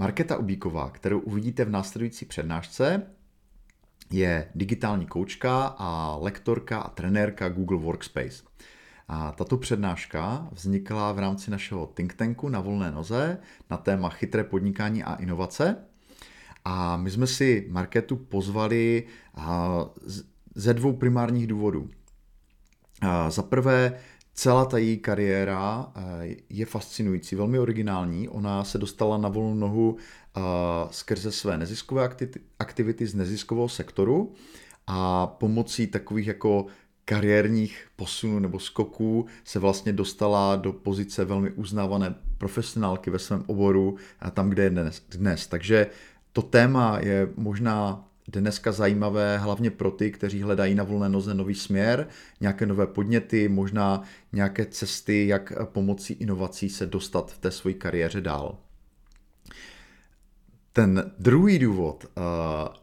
Markéta Ubíková, kterou uvidíte v následující přednášce, je digitální koučka a lektorka a trenérka Google Workspace. A tato přednáška vznikla v rámci našeho think tanku na volné noze na téma chytré podnikání a inovace. A my jsme si Marketu pozvali ze dvou primárních důvodů. Za prvé, celá ta její kariéra je fascinující, velmi originální. Ona se dostala na volnou nohu skrze své neziskové aktivity z neziskového sektoru a pomocí takových jako kariérních posunů nebo skoků se vlastně dostala do pozice velmi uznávané profesionálky ve svém oboru a tam, kde je dnes. Takže to téma je možná dneska zajímavé hlavně pro ty, kteří hledají na volné noze nový směr, nějaké nové podněty, možná nějaké cesty, jak pomocí inovací se dostat v té své kariéře dál. Ten druhý důvod uh,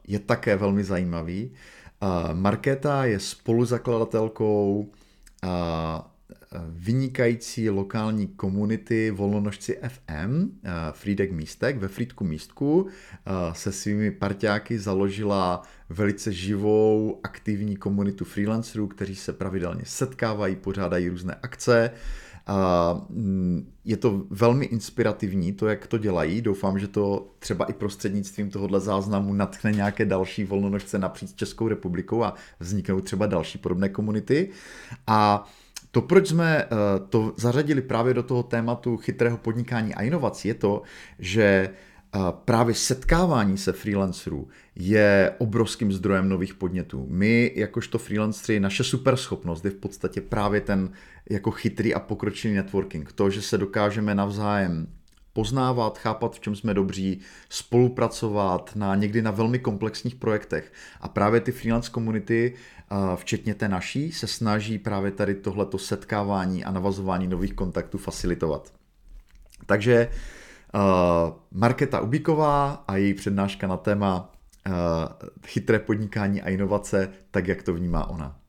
je také velmi zajímavý. Uh, Markéta je spoluzakladatelkou uh, vynikající lokální komunity Volnonožci FM, Frýdek Místek, ve Frýdku Místku se svými parťáky založila velice živou, aktivní komunitu freelancerů, kteří se pravidelně setkávají, pořádají různé akce. Mm, je to velmi inspirativní, to, jak to dělají. Doufám, že to třeba i prostřednictvím tohohle záznamu natchne nějaké další volnonožce napříč Českou republikou a vzniknou třeba další podobné komunity. A to, proč jsme eh, to zařadili právě do toho tématu chytrého podnikání a inovací, je to, že eh, právě setkávání se freelancerů je obrovským zdrojem nových podnětů. My, jakožto freelanceri, naše superschopnost je v podstatě právě ten jako chytrý a pokročilý networking. To, že se dokážeme navzájem poznávat, chápat, v čem jsme dobří, spolupracovat na někdy na velmi komplexních projektech. A právě ty freelance komunity, včetně té naší, se snaží právě tady tohleto setkávání a navazování nových kontaktů facilitovat. Takže Marketa Ubíková a její přednáška na téma chytré podnikání a inovace, tak jak to vnímá ona.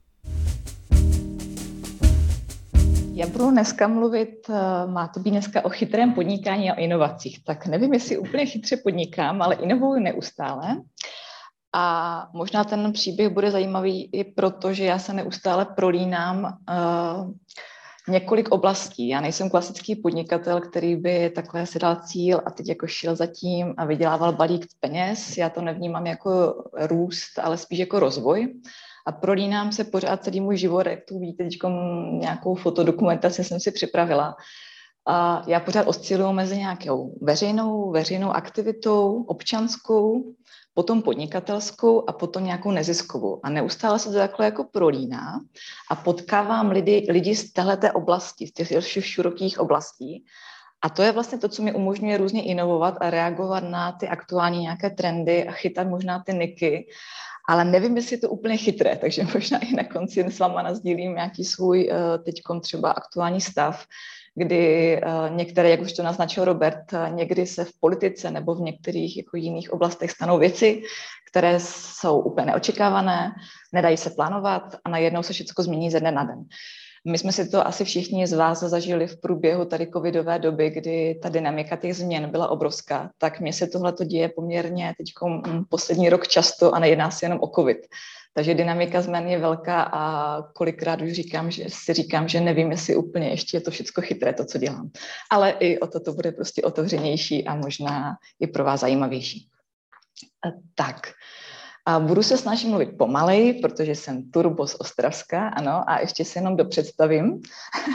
Já budu dneska mluvit, eh, má to být dneska o chytrém podnikání a inovacích. Tak nevím, jestli úplně chytře podnikám, ale inovuju neustále. A možná ten příběh bude zajímavý i proto, že já se neustále prolínám uh, několik oblastí. Já nejsem klasický podnikatel, který by takhle si dal cíl a teď jako šel za tím a vydělával balík peněz. Já to nevnímám jako růst, ale spíš jako rozvoj a prolínám se pořád celý můj život, jak tu teď nějakou fotodokumentaci jsem si připravila. A já pořád osciluju mezi nějakou veřejnou, veřejnou aktivitou, občanskou, potom podnikatelskou a potom nějakou neziskovou. A neustále se to takhle jako prolíná a potkávám lidi, lidi z této oblasti, z těch širokých oblastí. A to je vlastně to, co mi umožňuje různě inovovat a reagovat na ty aktuální nějaké trendy a chytat možná ty niky ale nevím, jestli je to úplně chytré, takže možná i na konci s váma nazdílím nějaký svůj eh, teď třeba aktuální stav, kdy eh, některé, jak už to naznačil Robert, eh, někdy se v politice nebo v některých jako jiných oblastech stanou věci, které jsou úplně neočekávané, nedají se plánovat a najednou se všechno změní ze dne na den. My jsme si to asi všichni z vás zažili v průběhu tady covidové doby, kdy ta dynamika těch změn byla obrovská. Tak mně se tohle děje poměrně teď poslední rok často a nejedná se jenom o covid. Takže dynamika změn je velká a kolikrát už říkám, že si říkám, že nevím, jestli úplně ještě je to všechno chytré, to, co dělám. Ale i o to to bude prostě otevřenější a možná i pro vás zajímavější. Tak, a budu se snažit mluvit pomalej, protože jsem turbo z Ostravska, ano, a ještě se jenom dopředstavím.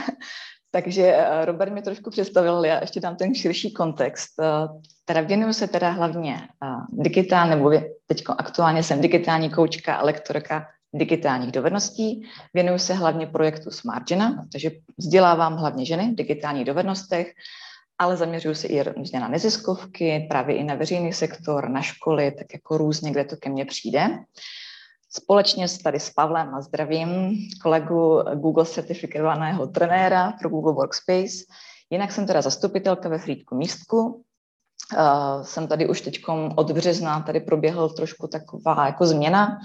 Takže eh, Robert mi trošku představil, já ještě dám ten širší kontext. Eh, teda věnuju se teda hlavně eh, digitál, nebo teď aktuálně jsem digitální koučka a lektorka digitálních dovedností. Věnuju se hlavně projektu Smartgena, takže vzdělávám hlavně ženy v digitálních dovednostech ale zaměřuju se i různě na neziskovky, právě i na veřejný sektor, na školy, tak jako různě, kde to ke mně přijde. Společně s tady s Pavlem a zdravím kolegu Google certifikovaného trenéra pro Google Workspace. Jinak jsem teda zastupitelka ve Frýdku místku. Uh, jsem tady už teď od března, tady proběhl trošku taková jako změna.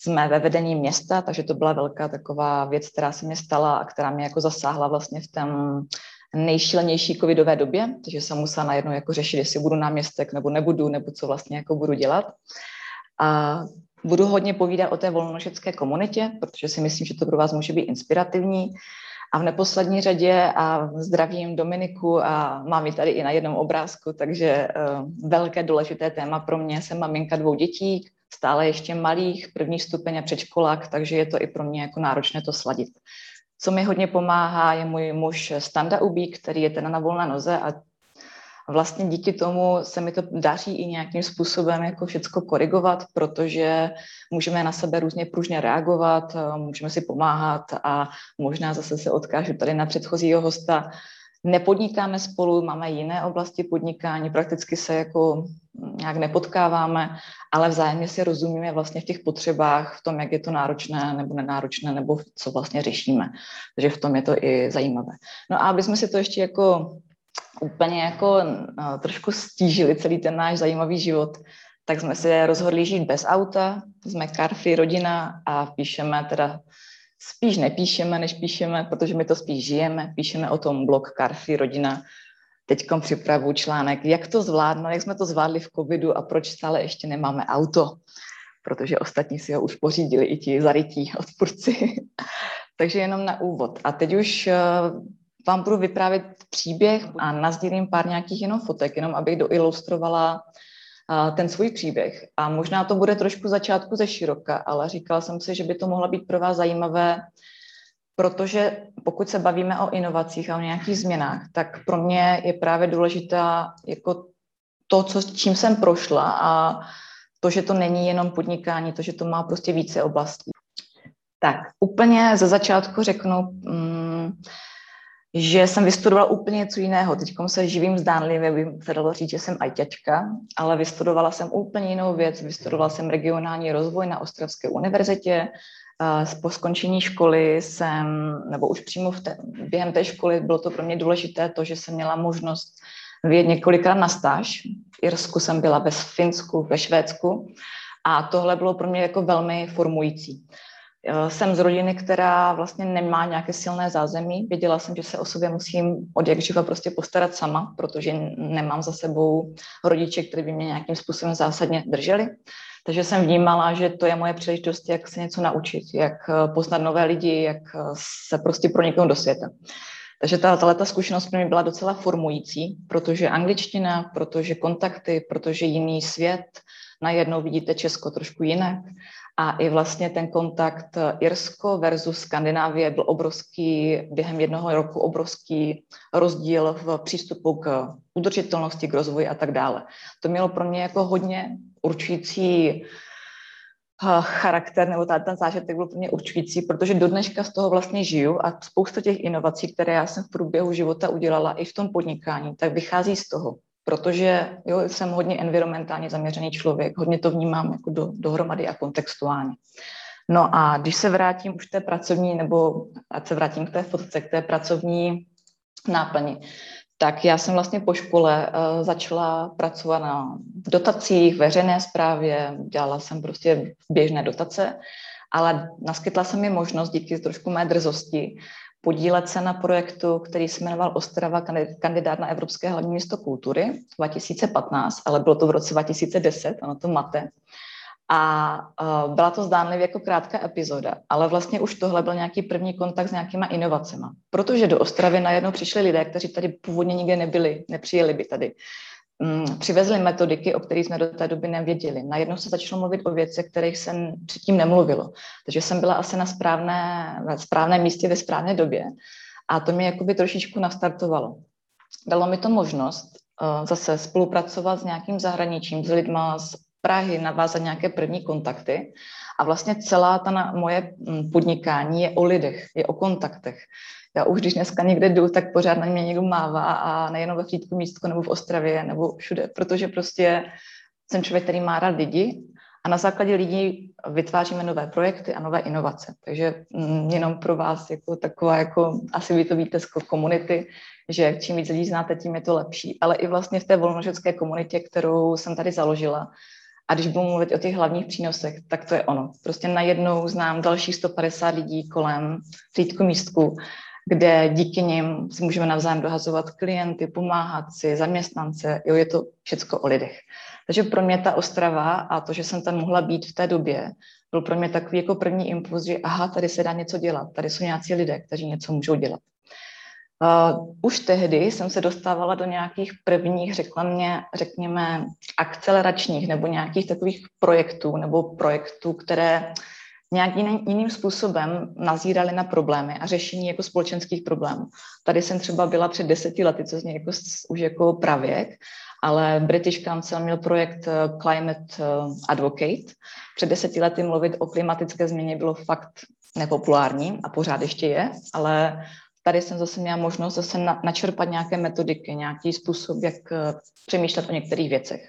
Jsme ve vedení města, takže to byla velká taková věc, která se mě stala a která mě jako zasáhla vlastně v tom nejšílenější covidové době, takže jsem musela najednou jako řešit, jestli budu náměstek nebo nebudu, nebo co vlastně jako budu dělat. A budu hodně povídat o té volnonožecké komunitě, protože si myslím, že to pro vás může být inspirativní. A v neposlední řadě a zdravím Dominiku a mám ji tady i na jednom obrázku, takže uh, velké důležité téma pro mě. Jsem maminka dvou dětí, stále ještě malých, první stupeň a předškolák, takže je to i pro mě jako náročné to sladit. Co mi hodně pomáhá, je můj muž Standa Ubík, který je teda na volné noze a vlastně díky tomu se mi to daří i nějakým způsobem jako všecko korigovat, protože můžeme na sebe různě pružně reagovat, můžeme si pomáhat a možná zase se odkážu tady na předchozího hosta, nepodnikáme spolu, máme jiné oblasti podnikání, prakticky se jako nějak nepotkáváme, ale vzájemně si rozumíme vlastně v těch potřebách, v tom, jak je to náročné nebo nenáročné, nebo co vlastně řešíme. Takže v tom je to i zajímavé. No a aby jsme si to ještě jako úplně jako no, trošku stížili celý ten náš zajímavý život, tak jsme se rozhodli žít bez auta, jsme karfy, rodina a píšeme teda spíš nepíšeme, než píšeme, protože my to spíš žijeme, píšeme o tom blog Karfy, rodina, teď připravu článek, jak to zvládnout, jak jsme to zvládli v covidu a proč stále ještě nemáme auto, protože ostatní si ho už pořídili i ti zarytí odpůrci. Takže jenom na úvod. A teď už eh, vám budu vyprávět příběh a nazdílím pár nějakých jenom fotek, jenom abych doilustrovala ten svůj příběh. A možná to bude trošku začátku ze široka, ale říkala jsem si, že by to mohlo být pro vás zajímavé, protože pokud se bavíme o inovacích a o nějakých změnách, tak pro mě je právě důležitá jako to, co, čím jsem prošla a to, že to není jenom podnikání, to, že to má prostě více oblastí. Tak, úplně ze začátku řeknu, mm, že jsem vystudovala úplně něco jiného. Teď se živím zdánlivě, by se dalo říct, že jsem ajťačka, ale vystudovala jsem úplně jinou věc. Vystudovala jsem regionální rozvoj na Ostravské univerzitě. Po skončení školy jsem, nebo už přímo v té, během té školy, bylo to pro mě důležité to, že jsem měla možnost vyjet několikrát na stáž. V Irsku jsem byla, ve Finsku, ve Švédsku. A tohle bylo pro mě jako velmi formující. Eh, jsem z rodiny, která vlastně nemá nějaké silné zázemí. Věděla jsem, že se o sobě musím od jak živa prostě postarat sama, protože nemám za sebou rodiče, kteří by mě nějakým způsobem zásadně drželi. Takže jsem vnímala, že to je moje příležitost, jak se něco naučit, jak eh, poznat nové lidi, jak eh, se prostě proniknout do světa. Takže ta, tato zkušenost pro mě byla docela formující, protože angličtina, protože kontakty, protože jiný svět, najednou vidíte Česko trošku jinak a i vlastně ten kontakt eh, Irsko versus Skandinávie byl obrovský, během jednoho roku obrovský rozdíl v přístupu k udržitelnosti, k rozvoji a tak dále. To mělo pro mě jako hodně určující eh, charakter, nebo ten zážitek byl pro mě určující, protože do dneška z toho vlastně žiju a spousta těch inovací, které já jsem v průběhu života udělala i v tom podnikání, tak vychází z toho protože jo, jsem hodně environmentálně zaměřený člověk, hodně to vnímám jako do, dohromady a kontextuálně. No a když se vrátím už té pracovní, nebo ať se vrátím k té fotce, k té pracovní náplni, tak já jsem vlastně po škole uh, začala pracovat na dotacích, veřejné správě, dělala jsem prostě běžné dotace, ale naskytla se mi možnost díky trošku mé drzosti podílet se na projektu, který se jmenoval Ostrava kandidát na Evropské hlavní město kultury 2015, ale bylo to v roce 2010, ano to máte. A byla to zdánlivě jako krátká epizoda, ale vlastně už tohle byl nějaký první kontakt s nějakýma inovacemi. Protože do Ostravy najednou přišli lidé, kteří tady původně nikde nebyli, nepřijeli by tady přivezli metodiky, o kterých jsme do té doby nevěděli. Najednou se začalo mluvit o věcech, kterých se předtím nemluvilo. Takže jsem byla asi na správné, na správném místě ve správné době. A to mě jakoby trošičku nastartovalo. Dalo mi to možnost uh, zase spolupracovat s nějakým zahraničím, s lidma z Prahy, navázat nějaké první kontakty. A vlastně celá ta moje mm, podnikání je o lidech, je o kontaktech já už když dneska někde jdu, tak pořád na mě někdo mává a nejenom ve Frýdku místku nebo v Ostravě nebo všude, protože prostě jsem člověk, který má rád lidi a na základě lidí vytváříme nové projekty a nové inovace. Takže mm, jenom pro vás jako taková, jako asi vy to víte z komunity, že čím víc lidí znáte, tím je to lepší. Ale i vlastně v té volnožecké komunitě, kterou jsem tady založila, a když budu mluvit o těch hlavních přínosech, tak to je ono. Prostě najednou znám dalších 150 lidí kolem Frýdku místku kde díky nim si můžeme navzájem dohazovat klienty, pomáhat si, zaměstnance, jo, je to všecko o lidech. Takže pro mě ta Ostrava a to, že jsem tam mohla být v té době, byl pro mě takový jako první impuls, že aha, tady se dá něco dělat, tady jsou nějací lidé, kteří něco můžou dělat. Uh, už tehdy jsem se dostávala do nějakých prvních, řekla mě, řekněme, akceleračních nebo nějakých takových projektů nebo projektů, které nějak jiný, jiným způsobem nazírali na problémy a řešení jako společenských problémů. Tady jsem třeba byla před deseti lety, co zní jako, už jako pravěk, ale British Council měl projekt eh, Climate eh, Advocate. Před deseti lety mluvit o klimatické změně bylo fakt nepopulární a pořád ještě je, ale tady jsem zase měla možnost zase na, načerpat nějaké metodiky, nějaký způsob, jak eh, přemýšlet o některých věcech.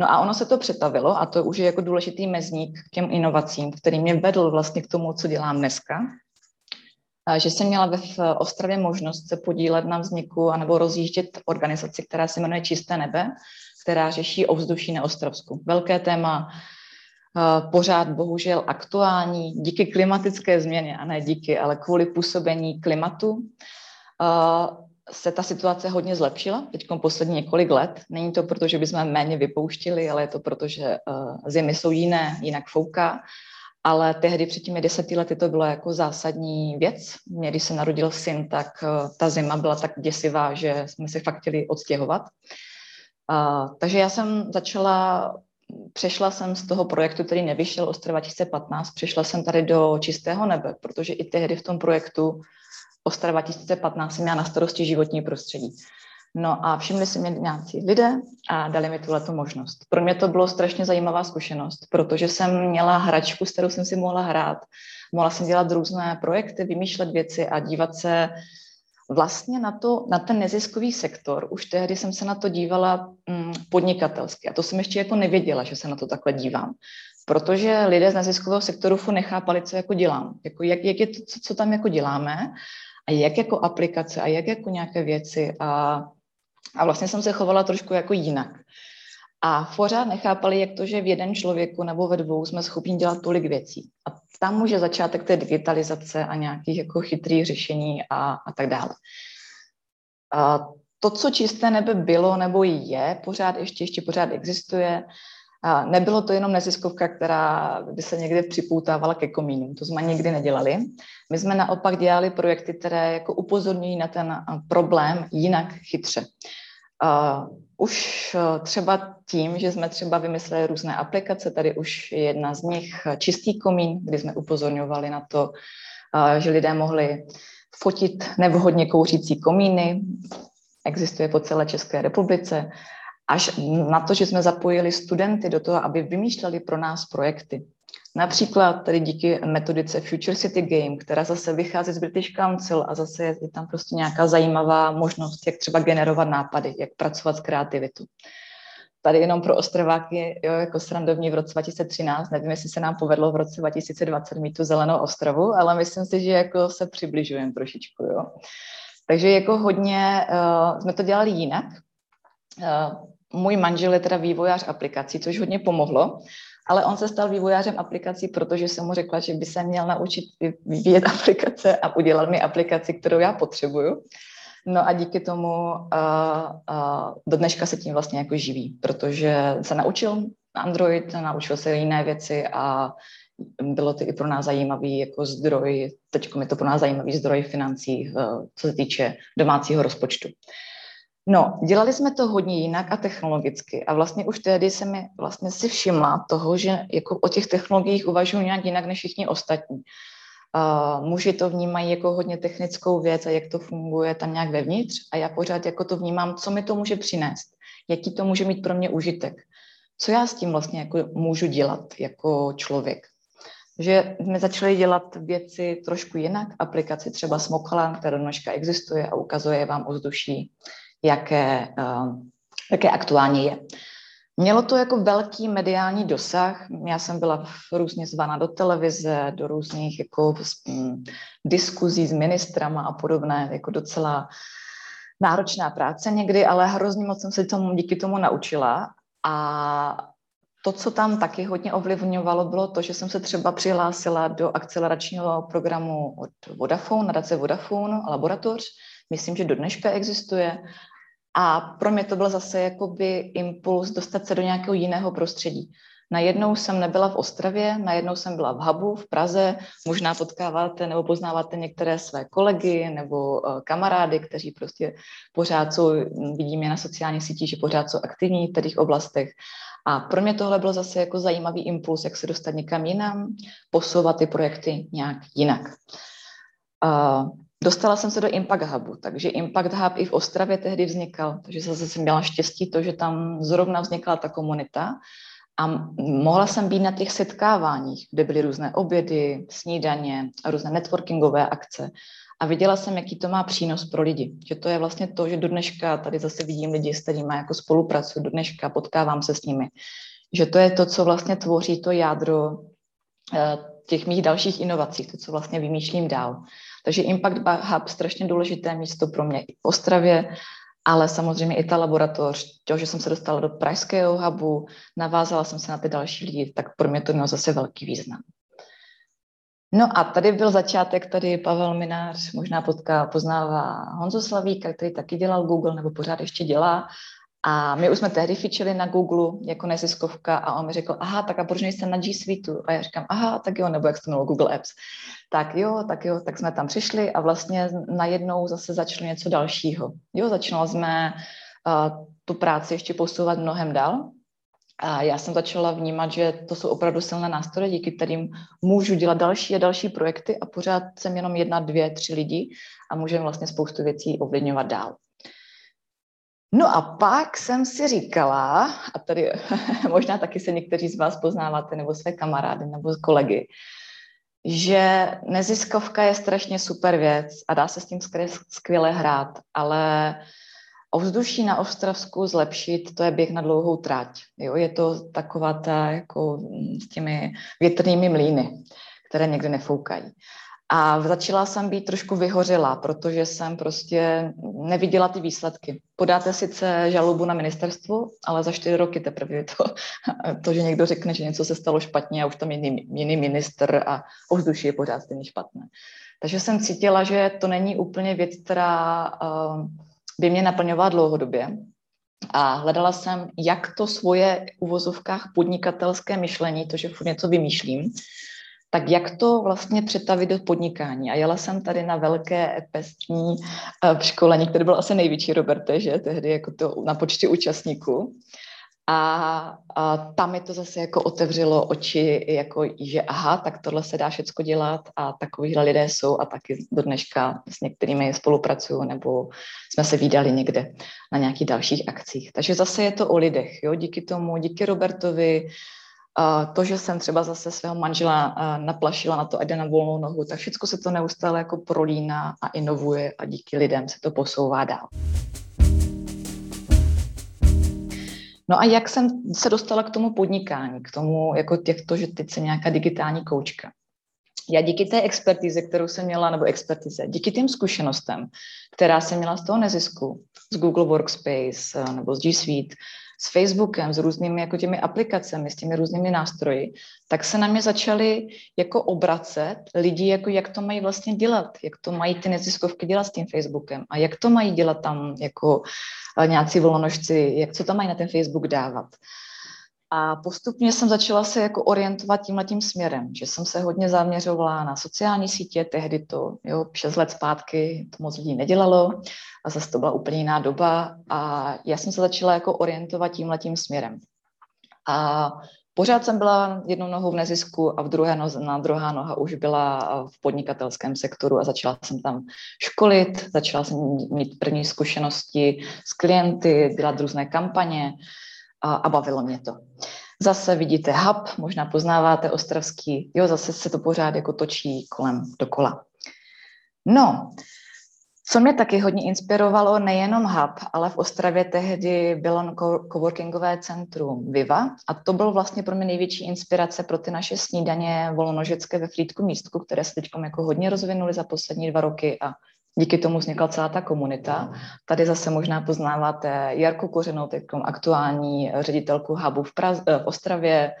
No a ono se to přetavilo a to už je jako důležitý mezník k těm inovacím, který mě vedl vlastně k tomu, co dělám dneska. Že jsem měla ve Ostravě možnost se podílet na vzniku anebo rozjíždět organizaci, která se jmenuje Čisté nebe, která řeší ovzduší na Ostravsku. Velké téma, pořád bohužel aktuální díky klimatické změně, a ne díky, ale kvůli působení klimatu se ta situace hodně zlepšila teď poslední několik let. Není to proto, že bychom méně vypouštili, ale je to proto, že uh, zimy jsou jiné, jinak fouká. Ale tehdy před těmi deseti lety to bylo jako zásadní věc. Mě, když se narodil syn, tak uh, ta zima byla tak děsivá, že jsme se fakt chtěli odstěhovat. Takže já jsem začala, přešla jsem z toho projektu, který nevyšel Ostrava 2015, přešla jsem tady do čistého nebe, protože i tehdy v tom projektu Ostrava 2015 jsem měla na starosti životní prostředí. No a všimli si mě nějací lidé a dali mi tuhle možnost. Pro mě to bylo strašně zajímavá zkušenost, protože jsem měla hračku, s kterou jsem si mohla hrát. Mohla jsem dělat různé projekty, vymýšlet věci a dívat se vlastně na, to, na ten neziskový sektor. Už tehdy jsem se na to dívala mm, podnikatelsky a to jsem ještě jako nevěděla, že se na to takhle dívám. Protože lidé z neziskového sektoru nechápali, co jako dělám. Jako jak, jak je to, co, co tam jako děláme a jak jako aplikace a jak jako nějaké věci a, a vlastně jsem se chovala trošku jako jinak. A pořád nechápali, jak to, že v jeden člověku nebo ve dvou jsme schopni dělat tolik věcí. A tam může začátek té digitalizace a nějakých jako chytrých řešení a, a tak dále. A to, co čisté nebe bylo nebo je, pořád ještě, ještě pořád existuje, a nebylo to jenom neziskovka, která by se někde připoutávala ke komínům, to jsme nikdy nedělali. My jsme naopak dělali projekty, které jako upozorňují na ten problém jinak chytře. Uh, už třeba tím, že jsme třeba vymysleli různé aplikace, tady už je jedna z nich čistý komín, kdy jsme upozorňovali na to, že lidé mohli fotit nevhodně kouřící komíny, existuje po celé České republice až na to, že jsme zapojili studenty do toho, aby vymýšleli pro nás projekty. Například tady díky metodice Future City Game, která zase vychází z British Council a zase je tam prostě nějaká zajímavá možnost, jak třeba generovat nápady, jak pracovat s kreativitou. Tady jenom pro Ostrováky, jo, jako srandovní v roce 2013, nevím, jestli se nám povedlo v roce 2020 mít tu zelenou ostrovu, ale myslím si, že jako se přibližujeme trošičku, jo. Takže jako hodně uh, jsme to dělali jinak. Uh, můj manžel je teda vývojář aplikací, což hodně pomohlo, ale on se stal vývojářem aplikací, protože jsem mu řekla, že by se měl naučit vyvíjet aplikace a udělal mi aplikaci, kterou já potřebuju. No a díky tomu uh, uh, do dneška se tím vlastně jako živí, protože se naučil Android, naučil se jiné věci a bylo to i pro nás zajímavý jako zdroj, teď je to pro nás zajímavý zdroj financí, uh, co se týče domácího rozpočtu. No, dělali jsme to hodně jinak a technologicky. A vlastně už tehdy se mi vlastně si všimla toho, že jako o těch technologiích uvažuji nějak jinak než všichni ostatní. Uh, muži to vnímají jako hodně technickou věc a jak to funguje tam nějak vevnitř. A já pořád jako to vnímám, co mi to může přinést, jaký to může mít pro mě užitek, co já s tím vlastně jako můžu dělat jako člověk. Že jsme začali dělat věci trošku jinak, aplikaci třeba Smoklan, která dneška existuje a ukazuje vám ovzduší jaké, uh, jaké aktuálně je. Mělo to jako velký mediální dosah. Já jsem byla různě zvána do televize, do různých jako um, diskuzí s ministrama a podobné, jako docela náročná práce někdy, ale hrozně moc jsem se tomu díky tomu naučila a to, co tam taky hodně ovlivňovalo, bylo to, že jsem se třeba přihlásila do akceleračního programu od Vodafone, nadace Vodafone, laboratoř. Myslím, že do dneška existuje. A pro mě to byl zase jakoby impuls dostat se do nějakého jiného prostředí. Najednou jsem nebyla v Ostravě, najednou jsem byla v Hubu, v Praze, možná potkáváte nebo poznáváte některé své kolegy nebo uh, kamarády, kteří prostě pořád jsou, vidíme na sociálních sítích, že pořád jsou aktivní v těch oblastech. A pro mě tohle bylo zase jako zajímavý impuls, jak se dostat někam jinam, posouvat ty projekty nějak jinak. Uh, Dostala jsem se do Impact Hubu, takže Impact Hub i v Ostravě tehdy vznikal, takže zase jsem měla štěstí to, že tam zrovna vznikla ta komunita a mohla jsem být na těch setkáváních, kde byly různé obědy, snídaně různé networkingové akce. A viděla jsem, jaký to má přínos pro lidi. Že to je vlastně to, že do dneška tady zase vidím lidi, s kterými jako spolupracuji, do dneška potkávám se s nimi. Že to je to, co vlastně tvoří to jádro eh, těch mých dalších inovací, to, co vlastně vymýšlím dál. Takže Impact Hub strašně důležité místo pro mě i v Ostravě, ale samozřejmě i ta laboratoř, to, že jsem se dostala do pražského hubu, navázala jsem se na ty další lidi, tak pro mě to mělo zase velký význam. No a tady byl začátek, tady Pavel Minář možná potká, poznává Honzo Slavíka, který taky dělal Google, nebo pořád ještě dělá. A my už jsme tehdy fičili na Google jako neziskovka a on mi řekl, aha, tak a proč nejste na G Suite? A já říkám, aha, tak jo, nebo jak se to Google Apps. Tak jo, tak jo, tak jsme tam přišli a vlastně najednou zase začalo něco dalšího. Jo, začala jsme uh, tu práci ještě posouvat mnohem dál. A já jsem začala vnímat, že to jsou opravdu silné nástroje, díky kterým můžu dělat další a další projekty a pořád jsem jenom jedna, dvě, tři lidi a můžeme vlastně spoustu věcí ovlivňovat dál. No a pak jsem si říkala, a tady možná taky se někteří z vás poznáváte, nebo své kamarády, nebo kolegy, že neziskovka je strašně super věc a dá se s tím skvěle hrát, ale ovzduší na Ostravsku zlepšit, to je běh na dlouhou trať. Jo? Je to taková ta jako s těmi větrnými mlýny, které někde nefoukají. A začala jsem být trošku vyhořela, protože jsem prostě neviděla ty výsledky. Podáte sice žalobu na ministerstvo, ale za čtyři roky teprve je to, to, že někdo řekne, že něco se stalo špatně a už tam jiný, jiný minister a ovzduší je pořád stejně špatné. Takže jsem cítila, že to není úplně věc, která uh, by mě naplňovala dlouhodobě. A hledala jsem, jak to svoje uvozovkách podnikatelské myšlení, to, že furt něco vymýšlím, tak jak to vlastně přetavit do podnikání? A jela jsem tady na velké pestní uh, školení, které bylo asi největší, Roberte, že tehdy jako to na počty účastníků. A, a tam mi to zase jako otevřelo oči, jako, že aha, tak tohle se dá všechno dělat a takovýhle lidé jsou a taky do dneška s některými spolupracuju nebo jsme se výdali někde na nějakých dalších akcích. Takže zase je to o lidech, jo, díky tomu, díky Robertovi, to, že jsem třeba zase svého manžela naplašila na to, ať jde na volnou nohu, tak všechno se to neustále jako prolíná a inovuje a díky lidem se to posouvá dál. No a jak jsem se dostala k tomu podnikání, k tomu, jako těchto, že teď jsem nějaká digitální koučka. Já díky té expertize, kterou jsem měla, nebo expertize, díky těm zkušenostem, která jsem měla z toho nezisku, z Google Workspace nebo z G Suite, s Facebookem, s různými jako těmi aplikacemi, s těmi různými nástroji, tak se na mě začaly jako obracet lidi, jako jak to mají vlastně dělat, jak to mají ty neziskovky dělat s tím Facebookem a jak to mají dělat tam jako eh, nějací volnožci, jak co tam mají na ten Facebook dávat. A postupně jsem začala se jako orientovat tímhle tím směrem, že jsem se hodně zaměřovala na sociální sítě, tehdy to, jo, 6 let zpátky to moc lidí nedělalo a zase to byla úplně jiná doba a já jsem se začala jako orientovat tímhle tím směrem. A pořád jsem byla jednou nohou v nezisku a v druhé noze, na druhá noha už byla v podnikatelském sektoru a začala jsem tam školit, začala jsem mít první zkušenosti s klienty, dělat různé kampaně, a, bavilo mě to. Zase vidíte hub, možná poznáváte ostravský, jo, zase se to pořád jako točí kolem dokola. No, co mě taky hodně inspirovalo, nejenom hub, ale v Ostravě tehdy bylo coworkingové centrum Viva a to byl vlastně pro mě největší inspirace pro ty naše snídaně volnožecké ve Frýdku místku, které se teď jako hodně rozvinuly za poslední dva roky a díky tomu vznikla celá ta komunita. Tady zase možná poznáváte Jarku Kořenou, teď aktuální ředitelku hubu v, Praz- v Ostravě,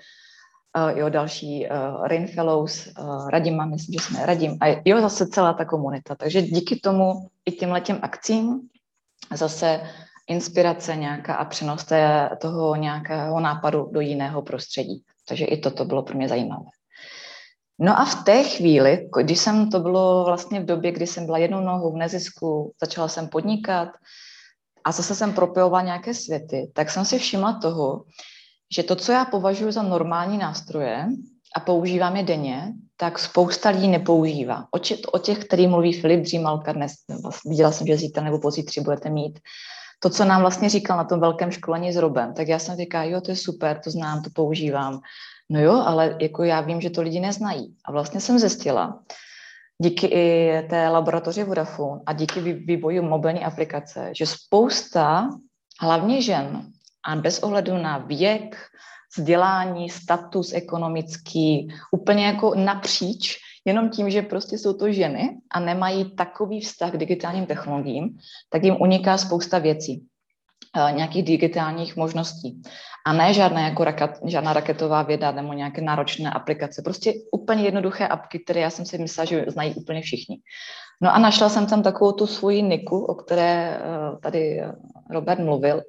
uh, jo, další Rain Fellows, Radima, myslím, že jsme Radim, a jo, zase celá ta komunita. Takže díky tomu i těm letěm akcím zase inspirace nějaká a přenos té, toho nějakého nápadu do jiného prostředí. Takže i toto bylo pro mě zajímavé. No a v té chvíli, když jsem, to bylo vlastně v době, kdy jsem byla jednou nohou v nezisku, začala jsem podnikat a zase jsem propojovala nějaké světy, tak jsem si všimla toho, že to, co já považuji za normální nástroje a používám je denně, tak spousta lidí nepoužívá. O, či, o těch, který mluví Filip Dřímalka dnes, vlastně viděla jsem, že zítra nebo pozítří budete mít, to, co nám vlastně říkal na tom velkém školení s Robem, tak já jsem říkala, jo, to je super, to znám, to používám. No jo, ale jako já vím, že to lidi neznají. A vlastně jsem zjistila, díky i té laboratoři Vodafone a díky vývoji mobilní aplikace, že spousta, hlavně žen, a bez ohledu na věk, vzdělání, status ekonomický, úplně jako napříč, jenom tím, že prostě jsou to ženy a nemají takový vztah k digitálním technologiím, tak jim uniká spousta věcí, nějakých digitálních možností. A ne žádná, jako raket, žádná raketová věda nebo nějaké náročné aplikace. Prostě úplně jednoduché apky, které já jsem si myslela, že znají úplně všichni. No a našla jsem tam takovou tu svoji niku, o které eh, tady Robert mluvil,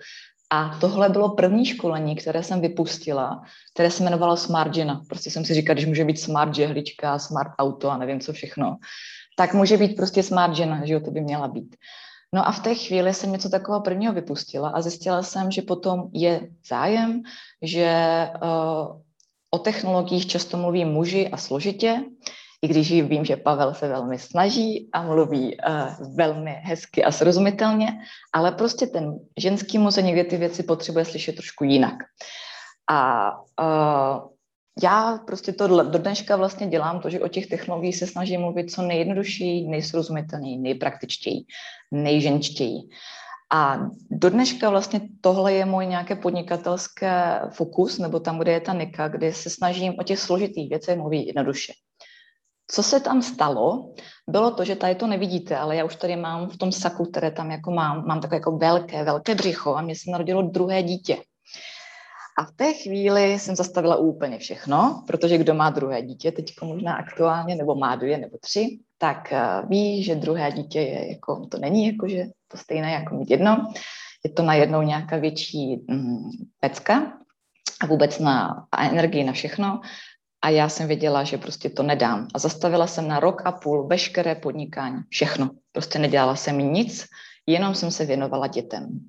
a tohle bylo první školení, které jsem vypustila, které se jmenovalo Smart Žena. Prostě jsem si říkala, když může být smart žehlička, smart auto a nevím co všechno, tak může být prostě smart žena, že jo, to by měla být. No a v té chvíli jsem něco takového prvního vypustila a zjistila jsem, že potom je zájem, že uh, o technologiích často mluví muži a složitě, i když vím, že Pavel se velmi snaží a mluví uh, velmi hezky a srozumitelně, ale prostě ten ženský mozek někdy ty věci potřebuje slyšet trošku jinak. A uh, já prostě to do dneška vlastně dělám to, že o těch technologiích se snažím mluvit co nejjednodušší, nejsrozumitelněji, nejpraktičtěji, nejženčtěji. A do dneška vlastně tohle je můj nějaké podnikatelské fokus, nebo tam, kde je ta nika, kde se snažím o těch složitých věcech mluvit jednoduše. Co se tam stalo, bylo to, že tady to nevidíte, ale já už tady mám v tom saku, které tam jako mám, mám takové jako velké, velké břicho a mě se narodilo druhé dítě. A v té chvíli jsem zastavila úplně všechno, protože kdo má druhé dítě, teď možná aktuálně, nebo má dvě nebo tři, tak eh, ví, že druhé dítě je jako, to není jako, že to stejné jako mít jedno, je to najednou nějaká větší mm, pecka a vůbec na a energii na všechno. A já jsem věděla, že prostě to nedám. A zastavila jsem na rok a půl veškeré podnikání, všechno. Prostě nedělala jsem nic, jenom jsem se věnovala dětem.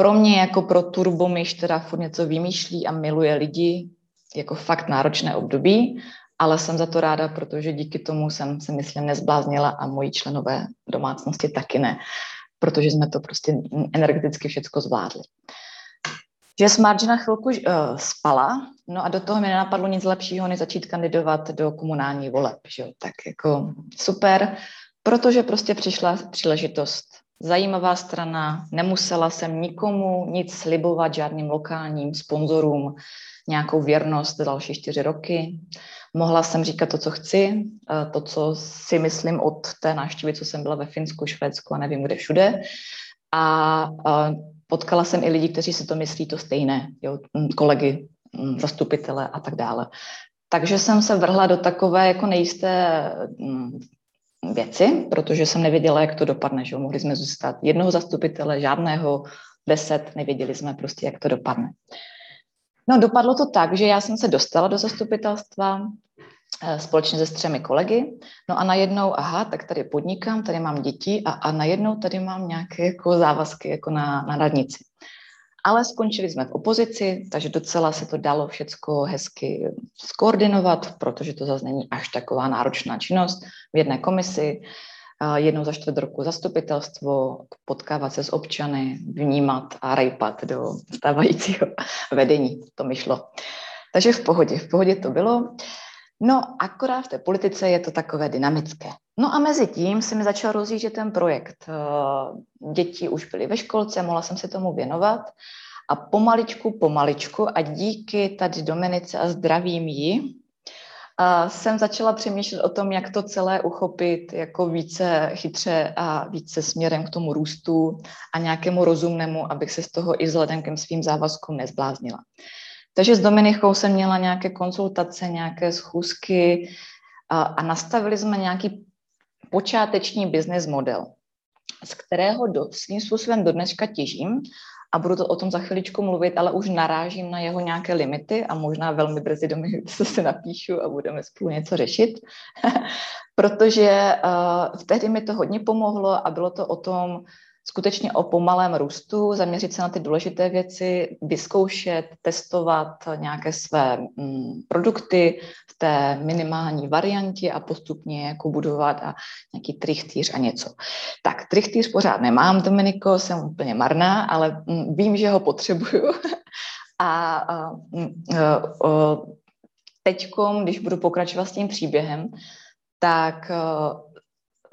Pro mě jako pro turbomyš, která furt něco vymýšlí a miluje lidi, jako fakt náročné období, ale jsem za to ráda, protože díky tomu jsem se, myslím, nezbláznila a moji členové domácnosti taky ne, protože jsme to prostě energeticky všechno zvládli že Smart na chvilku uh, spala, no a do toho mi nenapadlo nic lepšího, než začít kandidovat do komunální voleb, že jo? tak jako super, protože prostě přišla příležitost. Zajímavá strana, nemusela jsem nikomu nic slibovat, žádným lokálním sponzorům, nějakou věrnost další čtyři roky. Mohla jsem říkat to, co chci, eh, to, co si myslím od té návštěvy, co jsem byla ve Finsku, Švédsku a nevím kde všude. A, a potkala jsem i lidi, kteří si to myslí to stejné, jo, kolegy, zastupitele a tak dále. Takže jsem se vrhla do takové jako nejisté věci, protože jsem nevěděla, jak to dopadne. Že? Mohli jsme zůstat jednoho zastupitele, žádného, deset, nevěděli jsme prostě, jak to dopadne. No, dopadlo to tak, že já jsem se dostala do zastupitelstva, Eh, společně se třemi kolegy. No a najednou, aha, tak tady podnikám, tady mám děti a, a najednou tady mám nějaké jako závazky jako na, na radnici. Ale skončili jsme v opozici, takže docela se to dalo všecko hezky skoordinovat, protože to zase není až taková náročná činnost v jedné komisi, jednou za čtvrt roku zastupitelstvo, potkávat se s občany, vnímat a rejpat do stávajícího vedení. To mi šlo. Takže v pohodě, v pohodě to bylo. No, akorát v té politice je to takové dynamické. No a mezi tím se mi začal rozjíždět ten projekt. Eh, děti už byly ve školce, mohla jsem se tomu věnovat a pomaličku, pomaličku a díky tady Dominice a zdravím ji, a jsem začala přemýšlet o tom, jak to celé uchopit jako více chytře a více směrem k tomu růstu a nějakému rozumnému, abych se z toho i vzhledem k svým závazkům nezbláznila. Takže s Dominikou jsem měla nějaké konzultace, nějaké schůzky a, a nastavili jsme nějaký počáteční business model, z kterého do, svým způsobem do dneška těžím a budu to o tom za chviličku mluvit, ale už narážím na jeho nějaké limity a možná velmi brzy do mě se napíšu a budeme spolu něco řešit, protože uh, tehdy mi to hodně pomohlo a bylo to o tom, skutečně o pomalém růstu, zaměřit se na ty důležité věci, vyzkoušet, testovat nějaké své mm, produkty v té minimální variantě a postupně jako budovat a nějaký trichtýř a něco. Tak trichtýř pořád nemám, Dominiko, jsem úplně marná, ale mm, vím, že ho potřebuju. a, a mm, teďkom, když budu pokračovat s tím příběhem, tak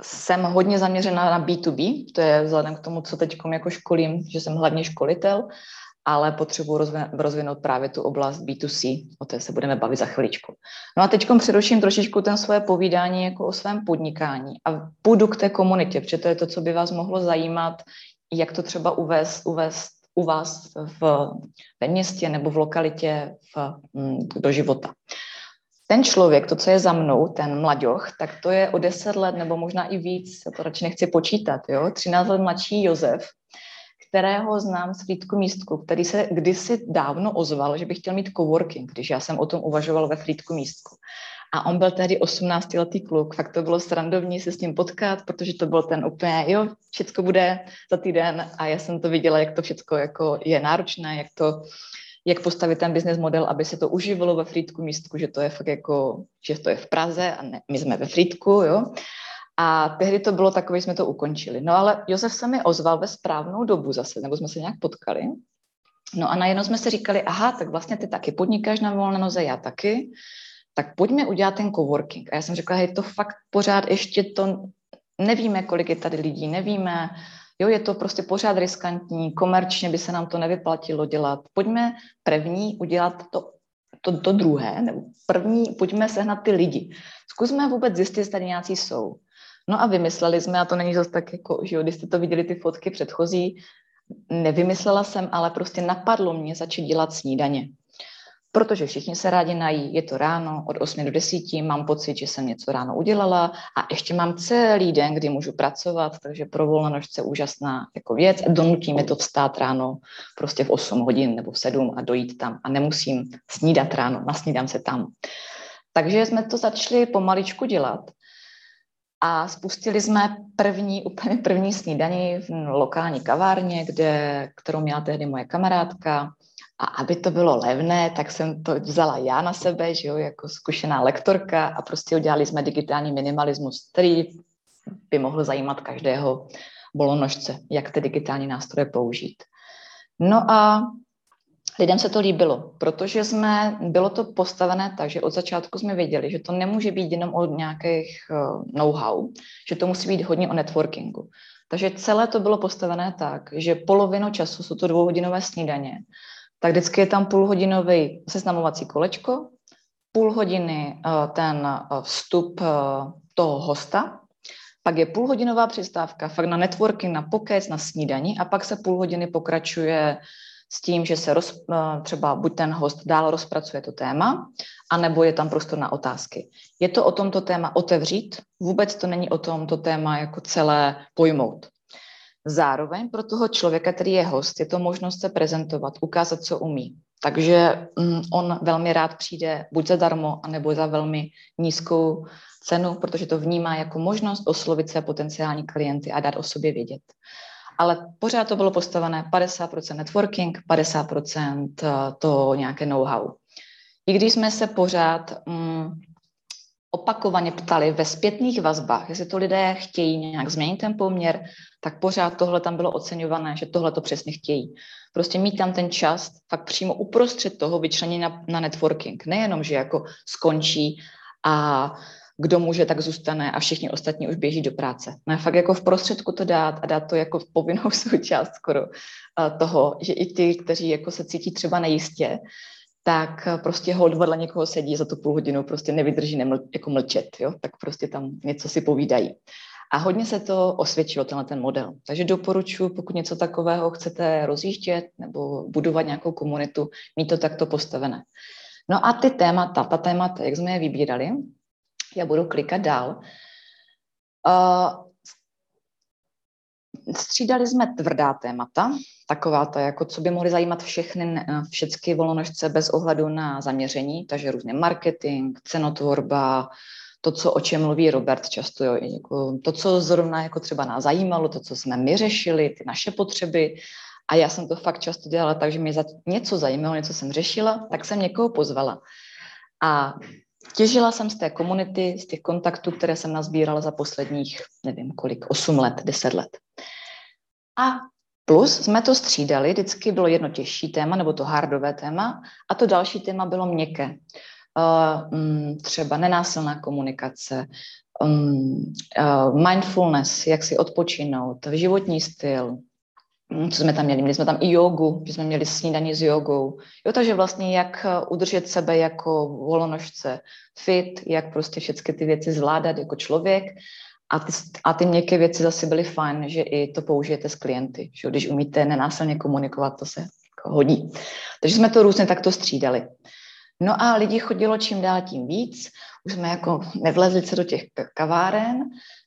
jsem hodně zaměřena na B2B, to je vzhledem k tomu, co teď jako školím, že jsem hlavně školitel, ale potřebuji rozvinout právě tu oblast B2C, o té se budeme bavit za chviličku. No a teď přeruším trošičku ten svoje povídání jako o svém podnikání a půjdu k té komunitě, protože to je to, co by vás mohlo zajímat, jak to třeba uvést, uvést u vás v, ve městě nebo v lokalitě v, mm, do života ten člověk, to, co je za mnou, ten mladěch, tak to je o 10 let nebo možná i víc, já to radši nechci počítat, jo, 13 let mladší Josef, kterého znám z Frýdku místku, který se kdysi dávno ozval, že by chtěl mít coworking, když já jsem o tom uvažoval ve Frýdku místku. A on byl tehdy 18-letý kluk, fakt to bylo srandovní se s ním potkat, protože to byl ten úplně, jo, všecko bude za týden a já jsem to viděla, jak to všecko jako je náročné, jak to jak postavit ten business model, aby se to uživilo ve Frýdku místku, že to je fakt jako, že to je v Praze a ne, my jsme ve Frýdku, jo. A tehdy to bylo takové, jsme to ukončili. No ale Josef se mi ozval ve správnou dobu zase, nebo jsme se nějak potkali. No a najednou jsme si říkali, aha, tak vlastně ty taky podnikáš na volné noze, já taky, tak pojďme udělat ten coworking. A já jsem řekla, hej, to fakt pořád ještě to nevíme, kolik je tady lidí, nevíme, Jo, je to prostě pořád riskantní, komerčně by se nám to nevyplatilo dělat. Pojďme první udělat to, to, to druhé, nebo první, pojďme sehnat ty lidi. Zkusme vůbec zjistit, jestli tady nějací jsou. No a vymysleli jsme, a to není zase tak jako, že jo, když jste to viděli ty fotky předchozí, nevymyslela jsem, ale prostě napadlo mě začít dělat snídaně protože všichni se rádi nají, je to ráno od 8 do 10, mám pocit, že jsem něco ráno udělala a ještě mám celý den, kdy můžu pracovat, takže pro volnonožce úžasná jako věc. Donutí mi to vstát ráno prostě v 8 hodin nebo v 7 a dojít tam a nemusím snídat ráno, nasnídám se tam. Takže jsme to začali pomaličku dělat a spustili jsme první, úplně první snídaní v lokální kavárně, kde, kterou měla tehdy moje kamarádka a aby to bylo levné, tak jsem to vzala já na sebe, že jo, jako zkušená lektorka a prostě udělali jsme digitální minimalismus, který by mohl zajímat každého bolonožce, jak ty digitální nástroje použít. No a lidem se to líbilo, protože jsme, bylo to postavené tak, že od začátku jsme věděli, že to nemůže být jenom o nějakých uh, know-how, že to musí být hodně o networkingu. Takže celé to bylo postavené tak, že polovinu času jsou to dvouhodinové snídaně tak vždycky je tam půlhodinový seznamovací kolečko, půl hodiny eh, ten eh, vstup eh, toho hosta, pak je půlhodinová přestávka, fakt na networking, na pokec, na snídaní a pak se půl hodiny pokračuje s tím, že se roz, třeba buď ten host dál rozpracuje to téma, anebo je tam prostor na otázky. Je to o tomto téma otevřít, vůbec to není o tom to téma jako celé pojmout. Zároveň pro toho člověka, který je host, je to možnost se prezentovat, ukázat, co umí. Takže mm, on velmi rád přijde buď zadarmo, anebo za velmi nízkou cenu, protože to vnímá jako možnost oslovit své potenciální klienty a dát o sobě vědět. Ale pořád to bylo postavené 50% networking, 50% eh, to nějaké know-how. I když jsme se pořád mm, opakovaně ptali ve zpětných vazbách, jestli to lidé chtějí nějak změnit ten poměr, tak pořád tohle tam bylo oceňované, že tohle to přesně chtějí. Prostě mít tam ten čas, fakt přímo uprostřed toho vyčlenit na, na networking. Nejenom, že jako skončí a kdo může, tak zůstane a všichni ostatní už běží do práce. No fakt jako v prostředku to dát a dát to jako povinnou součást skoro toho, že i ty, kteří jako se cítí třeba nejistě, tak prostě hold vedle někoho sedí za tu půl hodinu, prostě nevydrží neml, jako mlčet, jo? tak prostě tam něco si povídají. A hodně se to osvědčilo, tenhle ten model. Takže doporučuji, pokud něco takového chcete rozjíždět nebo budovat nějakou komunitu, mít to takto postavené. No a ty témata, ta témata, jak jsme je vybírali, já budu klikat dál. Uh, střídali jsme tvrdá témata, taková to, jako co by mohly zajímat všechny, všechny volnožce bez ohledu na zaměření, takže různě marketing, cenotvorba, to, co, o čem mluví Robert často, jo, jako to, co zrovna jako třeba nás zajímalo, to, co jsme my řešili, ty naše potřeby. A já jsem to fakt často dělala tak, že mě za něco zajímalo, něco jsem řešila, tak jsem někoho pozvala. A těžila jsem z té komunity, z těch kontaktů, které jsem nazbírala za posledních, nevím kolik, 8 let, 10 let. A plus jsme to střídali, vždycky bylo jedno těžší téma, nebo to hardové téma, a to další téma bylo měkké. Uh, třeba nenásilná komunikace, um, uh, mindfulness, jak si odpočinout, životní styl, hm, co jsme tam měli? Měli jsme tam i jogu, že jsme měli snídaní s jogou. Jo, takže vlastně jak uh, udržet sebe jako volonožce fit, jak prostě všechny ty věci zvládat jako člověk a ty, a ty měkké věci zase byly fajn, že i to použijete s klienty. Že? Když umíte nenásilně komunikovat, to se jako hodí. Takže jsme to různě takto střídali. No a lidi chodilo čím dál tím víc, už jsme jako nevlezli se do těch kaváren,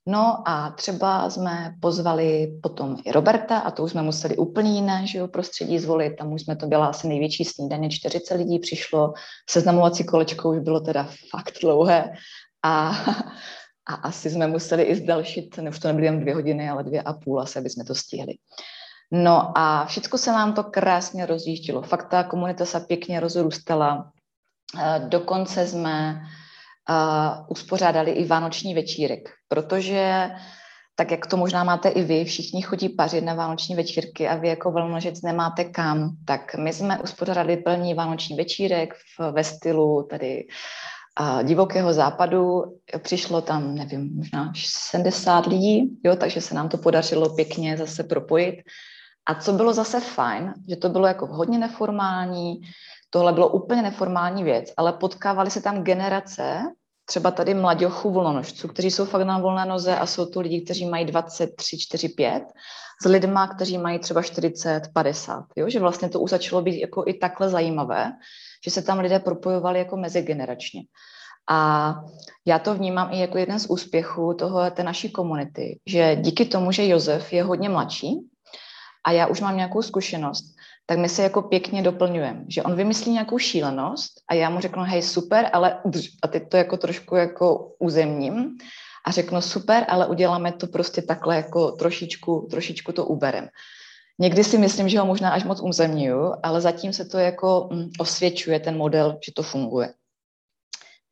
no a třeba jsme pozvali potom i Roberta a to už jsme museli úplně jiné že jo, prostředí zvolit, tam už jsme to byla asi největší snídaně, 40 lidí přišlo, seznamovací kolečko už bylo teda fakt dlouhé a a asi jsme museli i zdalšit, ne, už to nebyly jen dvě hodiny, ale dvě a půl asi, aby jsme to stihli. No a všechno se nám to krásně rozjíždilo. Fakt ta komunita se pěkně rozrůstala. Eh, dokonce jsme uh, uspořádali i vánoční večírek, protože tak jak to možná máte i vy, všichni chodí pařit na vánoční večírky a vy jako velnožec nemáte kam, tak my jsme uspořádali plný vánoční večírek v, ve stylu tady a divokého západu. Přišlo tam, nevím, možná 70 lidí, jo, takže se nám to podařilo pěkně zase propojit. A co bylo zase fajn, že to bylo jako hodně neformální, tohle bylo úplně neformální věc, ale potkávali se tam generace, třeba tady mladěchů volnonožců, kteří jsou fakt na volné noze a jsou to lidi, kteří mají 23, 4, 5, s lidma, kteří mají třeba 40, 50, jo? že vlastně to už začalo být jako i takhle zajímavé, že se tam lidé propojovali jako mezigeneračně. A já to vnímám i jako jeden z úspěchů toho, té naší komunity, že díky tomu, že Josef je hodně mladší a já už mám nějakou zkušenost, tak my se jako pěkně doplňujeme, že on vymyslí nějakou šílenost a já mu řeknu, hej, super, ale a teď to jako trošku jako uzemním a řeknu, super, ale uděláme to prostě takhle jako trošičku, trošičku to uberem. Někdy si myslím, že ho možná až moc uzemňuju, ale zatím se to jako mm, osvědčuje ten model, že to funguje.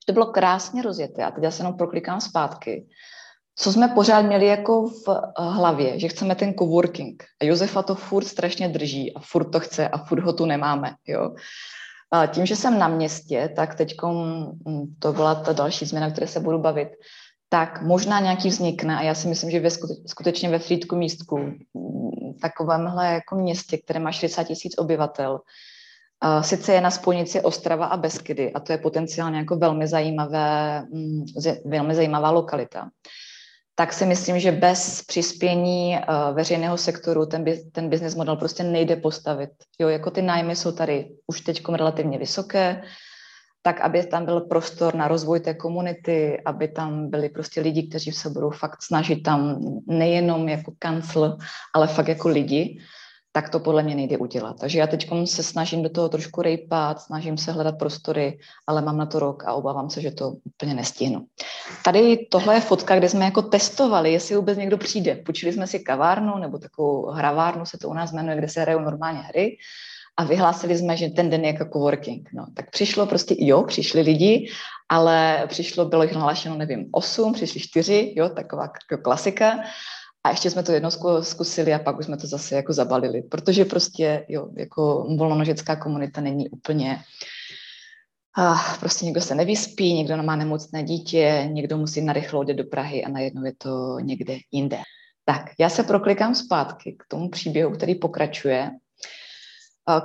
To bylo krásně rozjeté. A teď já se jenom proklikám zpátky. Co jsme pořád měli jako v eh, hlavě, že chceme ten coworking. A Josefa to furt strašně drží a furt to chce a furt ho tu nemáme. Jo. A tím, že jsem na městě, tak teď mm, to byla ta další změna, které se budu bavit, tak možná nějaký vznikne a já si myslím, že ve skutečně ve Frýdku místku, mm, takovémhle jako městě, které má 60 tisíc obyvatel, sice je na spojnici Ostrava a Beskydy a to je potenciálně jako velmi, zajímavé, mm, velmi zajímavá lokalita, tak si myslím, že bez přispění veřejného sektoru ten, ten business model prostě nejde postavit. Jo, jako ty nájmy jsou tady už teď relativně vysoké, tak aby tam byl prostor na rozvoj té komunity, aby tam byli prostě lidi, kteří se budou fakt snažit tam nejenom jako kancel, ale fakt jako lidi, tak to podle mě nejde udělat. Takže já teď se snažím do toho trošku rejpat, snažím se hledat prostory, ale mám na to rok a obávám se, že to úplně nestihnu. Tady tohle je fotka, kde jsme jako testovali, jestli vůbec někdo přijde. Počili jsme si kavárnu nebo takovou hravárnu se to u nás jmenuje, kde se hrajou normálně hry a vyhlásili jsme, že ten den je jako coworking. No, tak přišlo prostě, jo, přišli lidi, ale přišlo, bylo jich nahlášeno, nevím, osm, přišli čtyři, jo, taková jako klasika. A ještě jsme to jednou zkusili a pak už jsme to zase jako zabalili, protože prostě, jo, jako volnonožecká komunita není úplně a prostě někdo se nevyspí, někdo má nemocné dítě, někdo musí narychlo jít do Prahy a najednou je to někde jinde. Tak, já se proklikám zpátky k tomu příběhu, který pokračuje.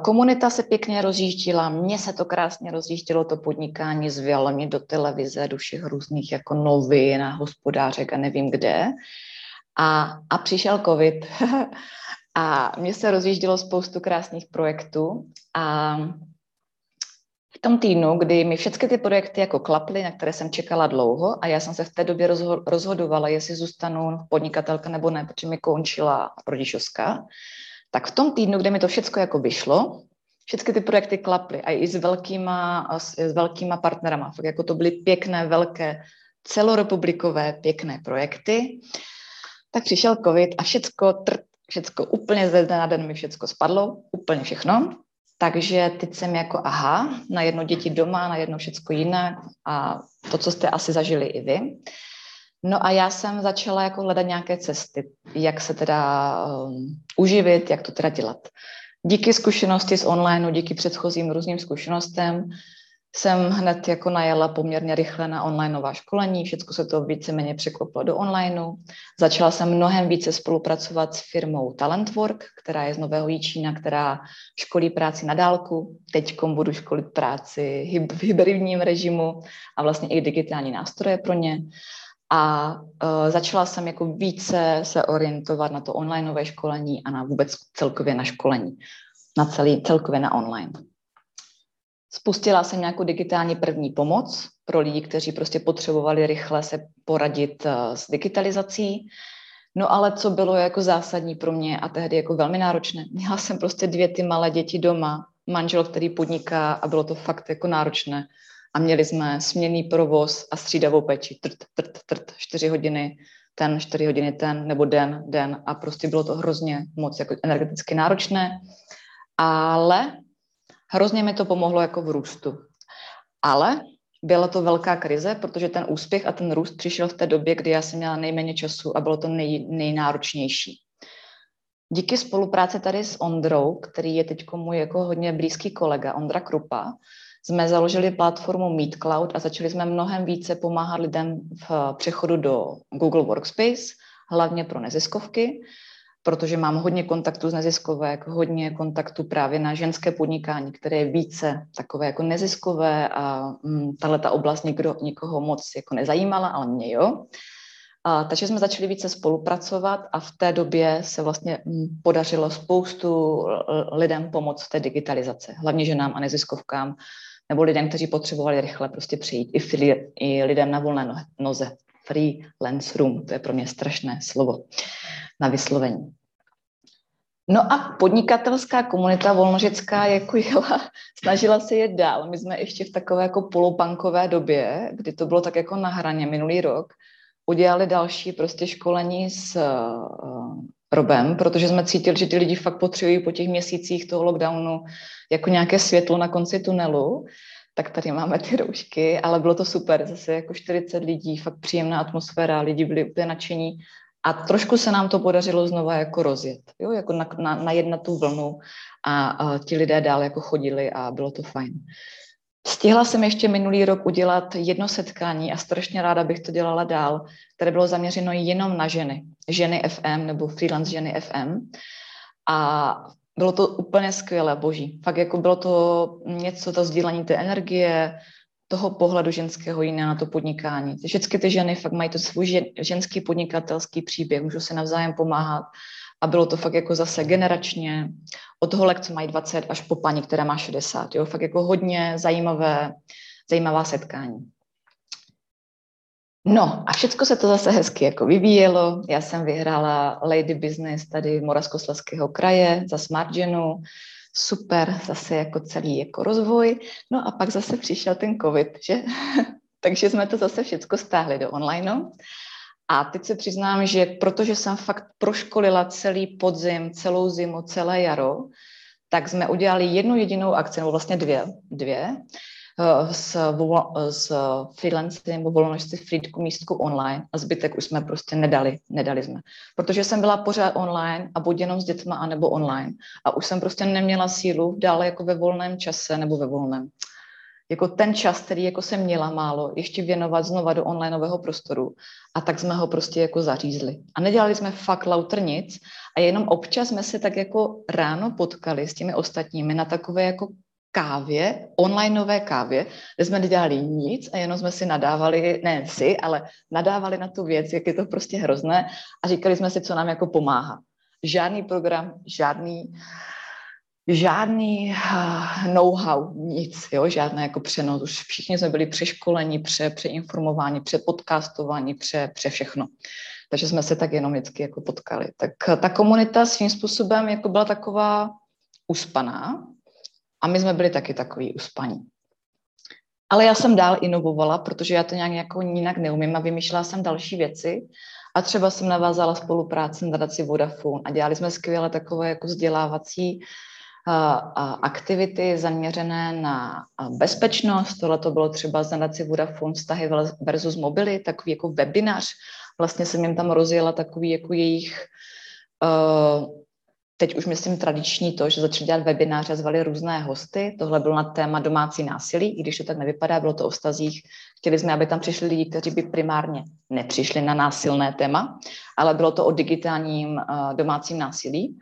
Komunita se pěkně rozjíždila, mně se to krásně rozjíždilo, to podnikání, zvělo mě do televize, do všech různých jako novin a hospodářek a nevím kde. A, a přišel covid a mně se rozjíždilo spoustu krásných projektů a v tom týdnu, kdy mi všechny ty projekty jako klaply, na které jsem čekala dlouho a já jsem se v té době rozhodovala, jestli zůstanu podnikatelka nebo ne, protože mi končila rodičovská, tak v tom týdnu, kde mi to všechno jako vyšlo, všechny ty projekty klaply a i s velkýma, s velkýma partnerama. Fakt jako to byly pěkné, velké, celorepublikové, pěkné projekty. Tak přišel covid a všecko, trt, všecko úplně ze dne na den mi všecko spadlo, úplně všechno. Takže teď jsem jako, aha, na jedno děti doma, na jedno všecko jinak a to, co jste asi zažili i vy. No a já jsem začala jako hledat nějaké cesty, jak se teda um, uživit, jak to teda dělat. Díky zkušenosti z online, díky předchozím různým zkušenostem, jsem hned jako najela poměrně rychle na onlineová školení, všechno se to víceméně překlopilo do onlineu. Začala jsem mnohem více spolupracovat s firmou Talentwork, která je z Nového Jíčína, která školí práci na dálku. Teď budu školit práci v hybridním režimu a vlastně i digitální nástroje pro ně a uh, začala jsem jako více se orientovat na to onlineové školení a na vůbec celkově na školení, na celý, celkově na online. Spustila jsem nějakou digitální první pomoc pro lidi, kteří prostě potřebovali rychle se poradit uh, s digitalizací. No ale co bylo jako zásadní pro mě a tehdy jako velmi náročné, měla jsem prostě dvě ty malé děti doma, manžel, který podniká a bylo to fakt jako náročné. A měli jsme směný provoz a střídavou peči, trt, trt, trt, čtyři hodiny ten, čtyři hodiny ten, nebo den, den. A prostě bylo to hrozně moc jako energeticky náročné, ale hrozně mi to pomohlo jako v růstu. Ale byla to velká krize, protože ten úspěch a ten růst přišel v té době, kdy já jsem měla nejméně času a bylo to nej, nejnáročnější. Díky spolupráci tady s Ondrou, který je teď můj jako hodně blízký kolega, Ondra Krupa, jsme založili platformu Meet Cloud a začali jsme mnohem více pomáhat lidem v přechodu do Google Workspace, hlavně pro neziskovky, protože mám hodně kontaktů z neziskovek, hodně kontaktů právě na ženské podnikání, které je více takové jako neziskové a mm, tahle ta oblast nikdo, nikoho moc jako nezajímala, ale mě jo. A, takže jsme začali více spolupracovat a v té době se vlastně mm, podařilo spoustu lidem pomoct v té digitalizace, hlavně ženám a neziskovkám, nebo lidem, kteří potřebovali rychle prostě přijít, i, free, i lidem na volné noze. Freelance room, to je pro mě strašné slovo na vyslovení. No a podnikatelská komunita volnožická jako jela, snažila se je dál. My jsme ještě v takové jako polopankové době, kdy to bylo tak jako na hraně minulý rok, udělali další prostě školení s uh, Robem, protože jsme cítili, že ty lidi fakt potřebují po těch měsících toho lockdownu jako nějaké světlo na konci tunelu, tak tady máme ty roušky, ale bylo to super, zase jako 40 lidí, fakt příjemná atmosféra, lidi byli úplně nadšení a trošku se nám to podařilo znova jako rozjet, jo, jako na, na, na jedna tu vlnu a, a ti lidé dál jako chodili a bylo to fajn. Stihla jsem ještě minulý rok udělat jedno setkání a strašně ráda bych to dělala dál, které bylo zaměřeno jenom na ženy. Ženy FM nebo freelance ženy FM. A bylo to úplně skvělé, boží. Fakt jako bylo to něco, to sdílení té energie, toho pohledu ženského jiného na to podnikání. Všechny ty ženy fakt mají to svůj ženský podnikatelský příběh, můžou se navzájem pomáhat a bylo to fakt jako zase generačně, od holek, co mají 20, až po paní, která má 60, jo, fakt jako hodně zajímavé, zajímavá setkání. No a všechno se to zase hezky jako vyvíjelo. Já jsem vyhrála Lady Business tady Moravskoslezského kraje za Smartgenu. Super, zase jako celý jako rozvoj. No a pak zase přišel ten covid, že? Takže jsme to zase všechno stáhli do online. A teď se přiznám, že protože jsem fakt proškolila celý podzim, celou zimu, celé jaro, tak jsme udělali jednu jedinou akci, nebo vlastně dvě, dvě Eh, s, s freelancem nebo volnožci Friedku místku online a zbytek už jsme prostě nedali, nedali jsme. Protože jsem byla pořád online a buď jenom s dětma, anebo online. A už jsem prostě neměla sílu dále jako ve volném čase nebo ve volném jako ten čas, který jako jsem měla málo, ještě věnovat znova do onlineového prostoru. A tak jsme ho prostě jako zařízli. A nedělali jsme fakt lauter nic a jenom občas jsme se tak jako ráno potkali s těmi ostatními na takové jako kávě, onlineové kávě, kde jsme nedělali nic a jenom jsme si nadávali, ne si, ale nadávali na tu věc, jak je to prostě hrozné a říkali jsme si, co nám jako pomáhá. Žádný program, žádný žádný uh, know-how, nic, jo, žádné jako přenos. Už všichni jsme byli přeškoleni, pře, přeinformováni, přepodcastováni, pře, pře všechno. Takže jsme se tak jenom vždycky jako potkali. Tak ta komunita svým způsobem jako byla taková uspaná a my jsme byli taky takový uspaní. Ale já jsem dál inovovala, protože já to nějak jako jinak neumím a vymýšlela jsem další věci. A třeba jsem navázala spolupráci na nadaci Vodafone a dělali jsme skvěle takové jako vzdělávací aktivity zaměřené na bezpečnost. Tohle to bylo třeba z nadaci Vodafone vztahy versus mobily, takový jako webinář. Vlastně jsem jim tam rozjela takový jako jejich teď už myslím tradiční to, že začali dělat webináře, zvali různé hosty. Tohle bylo na téma domácí násilí, i když to tak nevypadá, bylo to o stazích. Chtěli jsme, aby tam přišli lidi, kteří by primárně nepřišli na násilné téma, ale bylo to o digitálním uh, domácím násilí.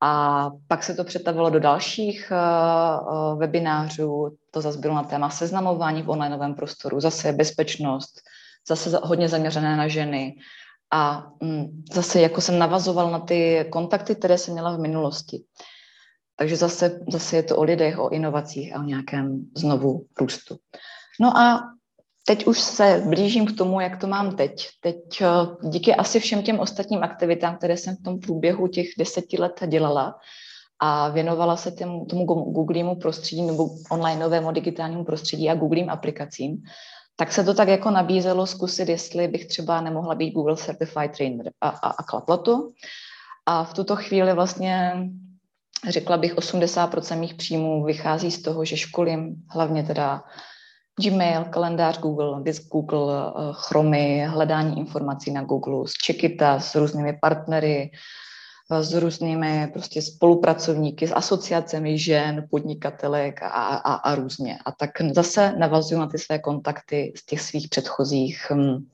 A pak se to přetavilo do dalších uh, webinářů, to zase bylo na téma seznamování v onlineovém prostoru, zase bezpečnost, zase hodně zaměřené na ženy. A um, zase jako jsem navazoval na ty kontakty, které jsem měla v minulosti. Takže zase, zase je to o lidech, o inovacích a o nějakém znovu růstu. No a teď už se blížím k tomu, jak to mám teď. Teď eh, díky asi všem těm ostatním aktivitám, které jsem v tom průběhu těch deseti let dělala a věnovala se těm, tomu Googlému prostředí nebo onlineovému digitálnímu prostředí a Googlím aplikacím, tak se to tak jako nabízelo zkusit, jestli bych třeba nemohla být Google Certified Trainer a, a, a klaplo to. A v tuto chvíli vlastně řekla bych 80% mých příjmů vychází z toho, že školím hlavně teda Gmail, kalendář Google, disk Google, eh, Chromy, hledání informací na Google, s Checkita, s různými partnery, s různými prostě spolupracovníky, s asociacemi žen, podnikatelek a, a, a různě. A tak zase navazuju na ty své kontakty z těch svých předchozích um,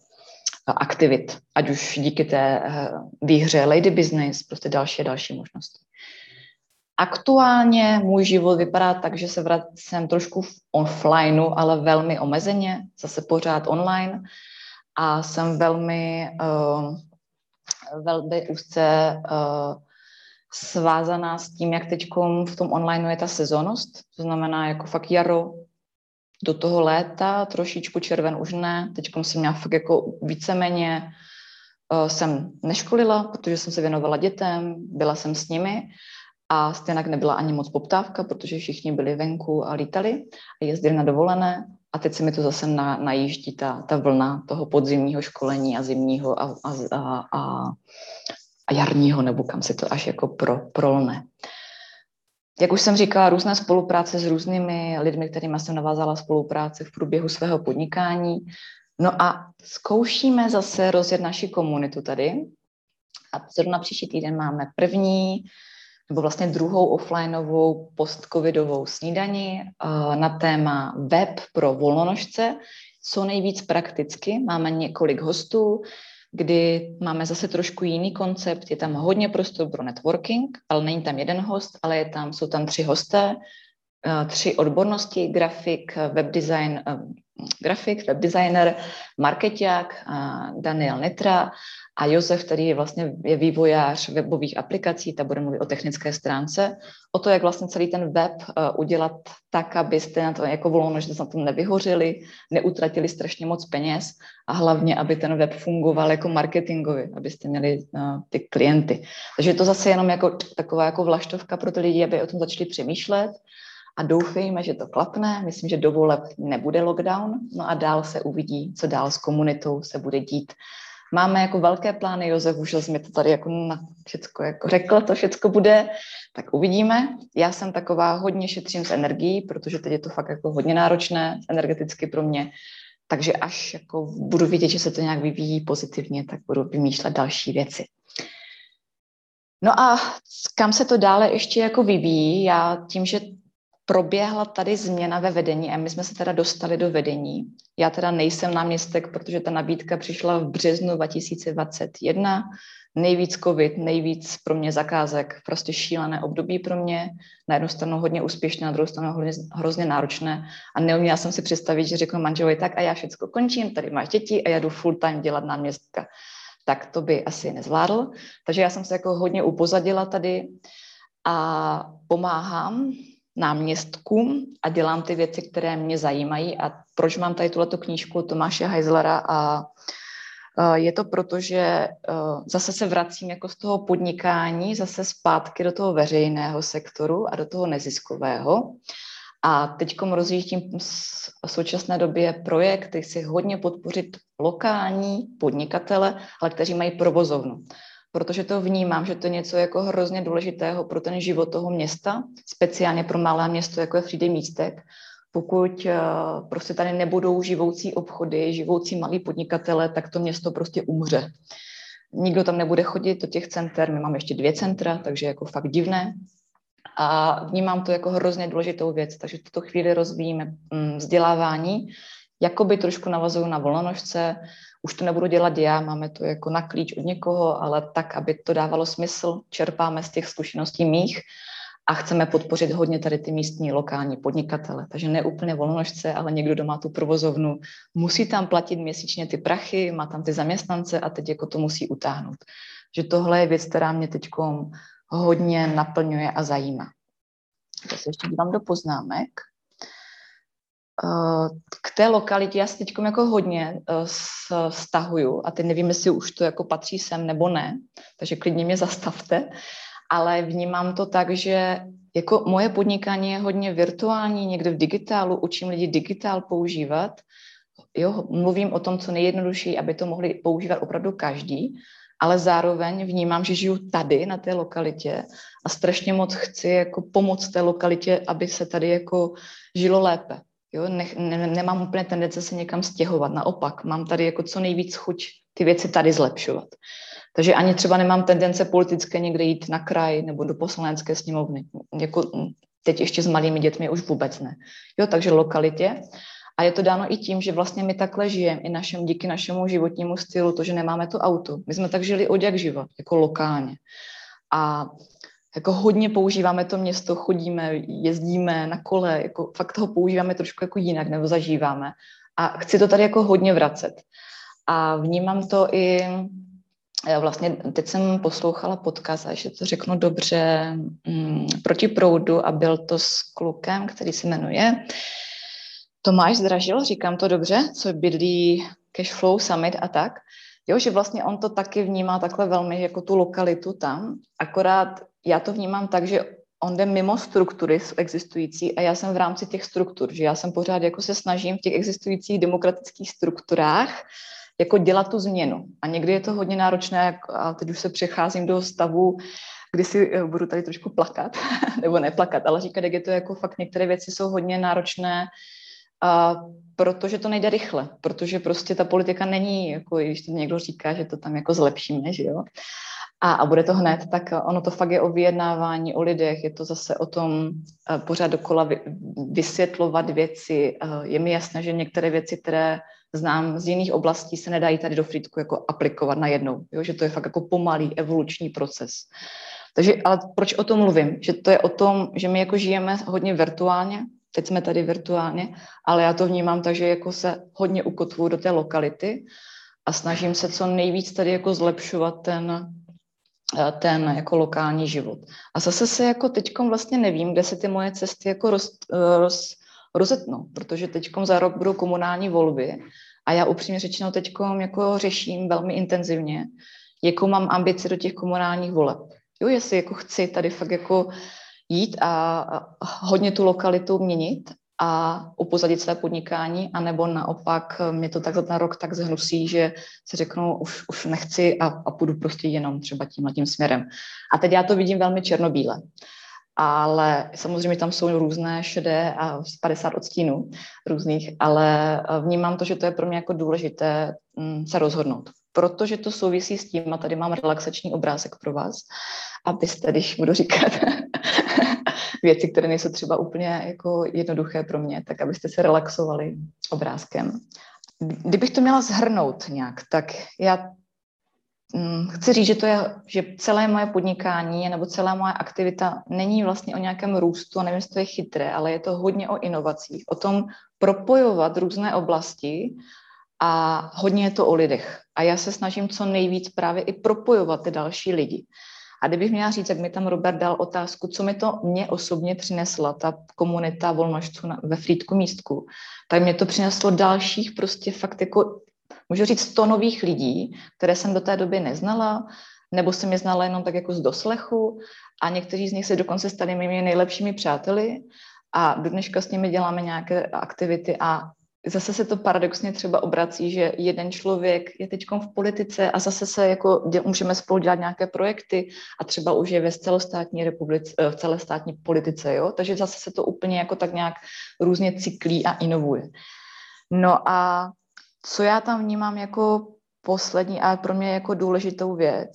aktivit, ať už díky té uh, výhře Lady Business, prostě další a další možnosti. Aktuálně můj život vypadá tak, že se vracím trošku v offlineu, ale velmi omezeně, zase pořád online a jsem velmi, uh, velmi úzce uh, svázaná s tím, jak teď v tom online je ta sezónnost, to znamená jako fakt jaro do toho léta, trošičku červen už ne, teď jsem měla fakt jako víceméně uh, jsem neškolila, protože jsem se věnovala dětem, byla jsem s nimi a stejně nebyla ani moc poptávka, protože všichni byli venku a lítali a jezdili na dovolené a teď se mi to zase na, najíždí ta, ta vlna toho podzimního školení a zimního a, a, a, a, a jarního, nebo kam se to až jako pro, prolne. Jak už jsem říkala, různé spolupráce s různými lidmi, kterými jsem navázala spolupráci v průběhu svého podnikání. No a zkoušíme zase rozjet naši komunitu tady. A zrovna příští týden máme první nebo vlastně druhou offlineovou post-covidovou snídani eh, na téma web pro volnonožce, co nejvíc prakticky. Máme několik hostů, kdy máme zase trošku jiný koncept, je tam hodně prostor pro networking, ale není tam jeden host, ale je tam, jsou tam tři hosté, eh, tři odbornosti, grafik, webdesign, eh, grafik, webdesigner, marketák, Daniel Nitra a Josef, který je vlastně je vývojář webových aplikací, ta bude mluvit o technické stránce, o to, jak vlastně celý ten web uh, udělat tak, abyste na to jako volno, že na tom nevyhořili, neutratili strašně moc peněz a hlavně, aby ten web fungoval jako marketingový, abyste měli uh, ty klienty. Takže je to zase jenom jako taková jako vlaštovka pro ty lidi, aby o tom začali přemýšlet a doufejme, že to klapne. Myslím, že do voleb nebude lockdown, no a dál se uvidí, co dál s komunitou se bude dít. Máme jako velké plány, Josef už mi to tady jako na všecko jako řekl, to všecko bude, tak uvidíme. Já jsem taková hodně šetřím s energií, protože teď je to fakt jako hodně náročné energeticky pro mě, takže až jako budu vidět, že se to nějak vyvíjí pozitivně, tak budu vymýšlet další věci. No a kam se to dále ještě jako vyvíjí? Já tím, že proběhla tady změna ve vedení a my jsme se teda dostali do vedení. Já teda nejsem náměstek, protože ta nabídka přišla v březnu 2021. Nejvíc covid, nejvíc pro mě zakázek, prostě šílené období pro mě. Na jednu stranu hodně úspěšné, na druhou stranu hodně, hrozně náročné. A neuměla jsem si představit, že řeknu manželovi, tak a já všechno končím, tady máš děti a já jdu full time dělat náměstka. Tak to by asi nezvládl. Takže já jsem se jako hodně upozadila tady a pomáhám náměstkům a dělám ty věci, které mě zajímají. A proč mám tady tuto knížku Tomáše Heislera a je to proto, že zase se vracím jako z toho podnikání, zase zpátky do toho veřejného sektoru a do toho neziskového. A teď rozjíždím v současné době projekt, který chci hodně podpořit lokální podnikatele, ale kteří mají provozovnu protože to vnímám, že to je něco jako hrozně důležitého pro ten život toho města, speciálně pro malé město, jako je Frýdy Místek. Pokud uh, prostě tady nebudou živoucí obchody, živoucí malí podnikatele, tak to město prostě umře. Nikdo tam nebude chodit do těch center, my máme ještě dvě centra, takže jako fakt divné. A vnímám to jako hrozně důležitou věc, takže v tuto chvíli rozvíjíme mm, vzdělávání, jakoby trošku navazuju na volnonožce, už to nebudu dělat já, máme to jako na klíč od někoho, ale tak, aby to dávalo smysl, čerpáme z těch zkušeností mých a chceme podpořit hodně tady ty místní lokální podnikatele. Takže ne úplně volnožce, ale někdo, kdo má tu provozovnu, musí tam platit měsíčně ty prachy, má tam ty zaměstnance a teď jako to musí utáhnout. Že tohle je věc, která mě teď hodně naplňuje a zajímá. Já se ještě dívám do poznámek. Eh, k té lokalitě já se teď jako hodně stahuju eh, a teď nevím, jestli už to jako patří sem nebo ne, takže klidně mě zastavte, ale vnímám to tak, že jako moje podnikání je hodně virtuální, někde v digitálu, učím lidi digitál používat, jo, mluvím o tom, co nejjednodušší, aby to mohli používat opravdu každý, ale zároveň vnímám, že žiju tady, na té lokalitě a strašně moc chci jako pomoct té lokalitě, aby se tady jako žilo lépe. Jo, ne, ne, nemám úplně tendence se někam stěhovat, naopak, mám tady jako co nejvíc chuť ty věci tady zlepšovat. Takže ani třeba nemám tendence politické někde jít na kraj nebo do poslanecké sněmovny. Jako teď ještě s malými dětmi už vůbec ne. Jo, takže lokalitě. A je to dáno i tím, že vlastně my takhle žijeme, i našem, díky našemu životnímu stylu, to, že nemáme to auto. My jsme tak žili od jak život, jako lokálně. A jako hodně používáme to město, chodíme, jezdíme na kole, jako fakt ho používáme trošku jako jinak, nebo zažíváme. A chci to tady jako hodně vracet. A vnímám to i, vlastně teď jsem poslouchala podcast, a ještě to řeknu dobře, mm, proti proudu a byl to s klukem, který se jmenuje Tomáš Zdražil, říkám to dobře, co bydlí Cashflow Summit a tak. Jo, že vlastně on to taky vnímá takhle velmi jako tu lokalitu tam, akorát já to vnímám tak, že on jde mimo struktury existující a já jsem v rámci těch struktur, že já jsem pořád jako se snažím v těch existujících demokratických strukturách jako dělat tu změnu. A někdy je to hodně náročné, a teď už se přecházím do stavu, kdy si eh, budu tady trošku plakat, nebo neplakat, ale říkat, jak je to jako fakt některé věci jsou hodně náročné, a protože to nejde rychle, protože prostě ta politika není, jako když to někdo říká, že to tam jako zlepšíme, že jo, a, a bude to hned, tak ono to fakt je o vyjednávání, o lidech, je to zase o tom uh, pořád dokola vy, vysvětlovat věci. Uh, je mi jasné, že některé věci, které znám z jiných oblastí, se nedají tady do Frýdku jako aplikovat najednou, jo? že to je fakt jako pomalý evoluční proces. Takže, ale proč o tom mluvím? Že to je o tom, že my jako žijeme hodně virtuálně, teď jsme tady virtuálně, ale já to vnímám tak, že jako se hodně ukotvuju do té lokality a snažím se co nejvíc tady jako zlepšovat ten Eh, ten jako lokální život. A zase se jako teďkom vlastně nevím, kde se ty moje cesty jako roz, eh, roz, rozetnou, protože teďkom za rok budou komunální volby a já upřímně řečeno teďkom jako řeším velmi intenzivně, jakou mám ambici do těch komunálních voleb. Jo, jestli jako chci tady fakt jako jít a hodně tu lokalitu měnit a upozadit své podnikání, anebo naopak mě to tak za ten rok tak zhnusí, že si řeknu, už, už nechci a, a půjdu prostě jenom třeba tímhle tím směrem. A teď já to vidím velmi černobíle. Ale samozřejmě tam jsou různé šedé a 50 odstínů různých, ale vnímám to, že to je pro mě jako důležité mm, se rozhodnout. Protože to souvisí s tím, a tady mám relaxační obrázek pro vás, abyste, když budu říkat věci, které nejsou třeba úplně jako jednoduché pro mě, tak abyste se relaxovali obrázkem. Kdybych to měla zhrnout nějak, tak já mm, chci říct, že to je, že celé moje podnikání nebo celá moje aktivita není vlastně o nějakém růstu, nevím, jestli to je chytré, ale je to hodně o inovacích, o tom propojovat různé oblasti a hodně je to o lidech. A já se snažím co nejvíc právě i propojovat ty další lidi. A kdybych měla říct, jak mi tam Robert dal otázku, co mi to mě osobně přinesla, ta komunita volnožců ve Frýdku místku, tak mě to přineslo dalších prostě fakt jako, můžu říct, sto nových lidí, které jsem do té doby neznala, nebo jsem je znala jenom tak jako z doslechu a někteří z nich se dokonce stali mými nejlepšími přáteli. A do dneška s nimi děláme nějaké aktivity a zase se to paradoxně třeba obrací, že jeden člověk je teď v politice a zase se jako můžeme spolu dělat nějaké projekty a třeba už je ve celostátní republice, eh, v celostátní politice, jo? takže zase se to úplně jako tak nějak různě cyklí a inovuje. No a co já tam vnímám jako poslední a pro mě jako důležitou věc,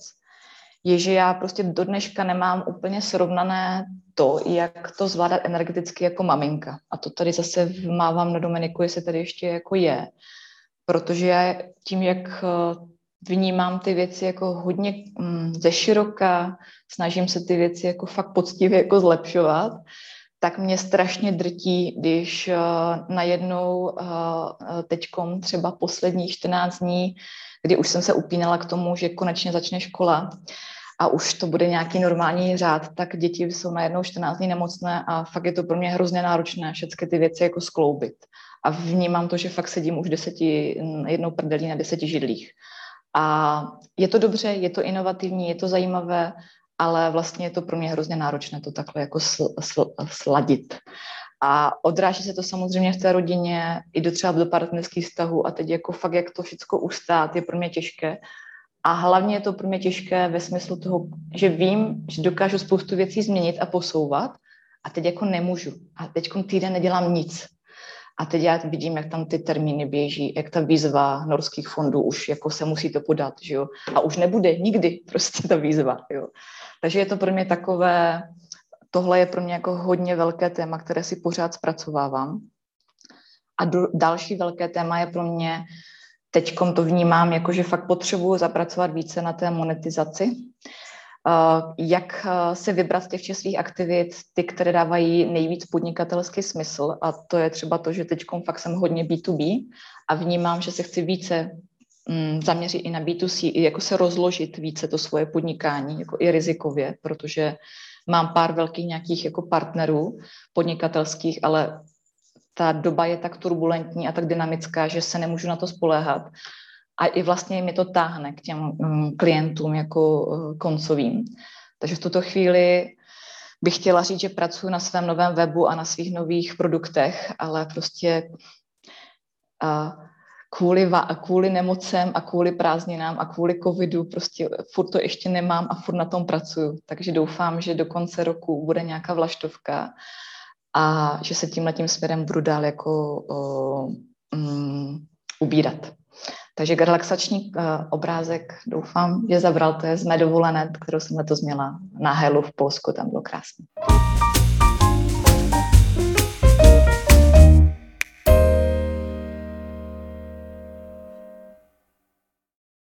je, že já prostě do dneška nemám úplně srovnané to, jak to zvládat energeticky jako maminka. A to tady zase mávám na Dominiku, jestli tady ještě jako je. Protože já tím, jak eh, vnímám ty věci jako hodně mm, ze široka, snažím se ty věci jako fakt poctivě jako zlepšovat, tak mě strašně drtí, když uh, najednou uh, teďkom třeba posledních 14 dní, kdy už jsem se upínala k tomu, že konečně začne škola, a už to bude nějaký normální řád, tak děti jsou najednou 14 dní nemocné a fakt je to pro mě hrozně náročné všechny ty věci jako skloubit. A vnímám to, že fakt sedím už deseti, jednou prdelí na deseti židlích. A je to dobře, je to inovativní, je to zajímavé, ale vlastně je to pro mě hrozně náročné to takhle jako sl, sl, sladit. A odráží se to samozřejmě v té rodině, i do třeba do partnerských vztahů a teď jako fakt, jak to všechno ustát, je pro mě těžké. A hlavně je to pro mě těžké ve smyslu toho, že vím, že dokážu spoustu věcí změnit a posouvat a teď jako nemůžu. A teď týden nedělám nic. A teď já vidím, jak tam ty termíny běží, jak ta výzva norských fondů už jako se musí to podat, že jo. A už nebude nikdy prostě ta výzva, jo. Takže je to pro mě takové, tohle je pro mě jako hodně velké téma, které si pořád zpracovávám. A do, další velké téma je pro mě teď to vnímám jako, že fakt potřebuji zapracovat více na té monetizaci. Uh, jak uh, se vybrat z těch českých aktivit, ty, které dávají nejvíc podnikatelský smysl a to je třeba to, že teď fakt jsem hodně B2B a vnímám, že se chci více mm, zaměřit i na B2C, i jako se rozložit více to svoje podnikání, jako i rizikově, protože mám pár velkých nějakých jako partnerů podnikatelských, ale ta doba je tak turbulentní a tak dynamická, že se nemůžu na to spoléhat. A i vlastně mi to táhne k těm um, klientům jako uh, koncovým. Takže v tuto chvíli bych chtěla říct, že pracuji na svém novém webu a na svých nových produktech, ale prostě kvůli, va- kvůli nemocem a kvůli prázdninám a kvůli covidu prostě furt to ještě nemám a furt na tom pracuju. Takže doufám, že do konce roku bude nějaká vlaštovka a že se tímhle tím směrem budu dál jako o, um, ubírat. Takže relaxační uh, obrázek, doufám, že zabral, to je z mé dovolené, kterou jsem letos měla na Helu v Polsku, tam bylo krásné.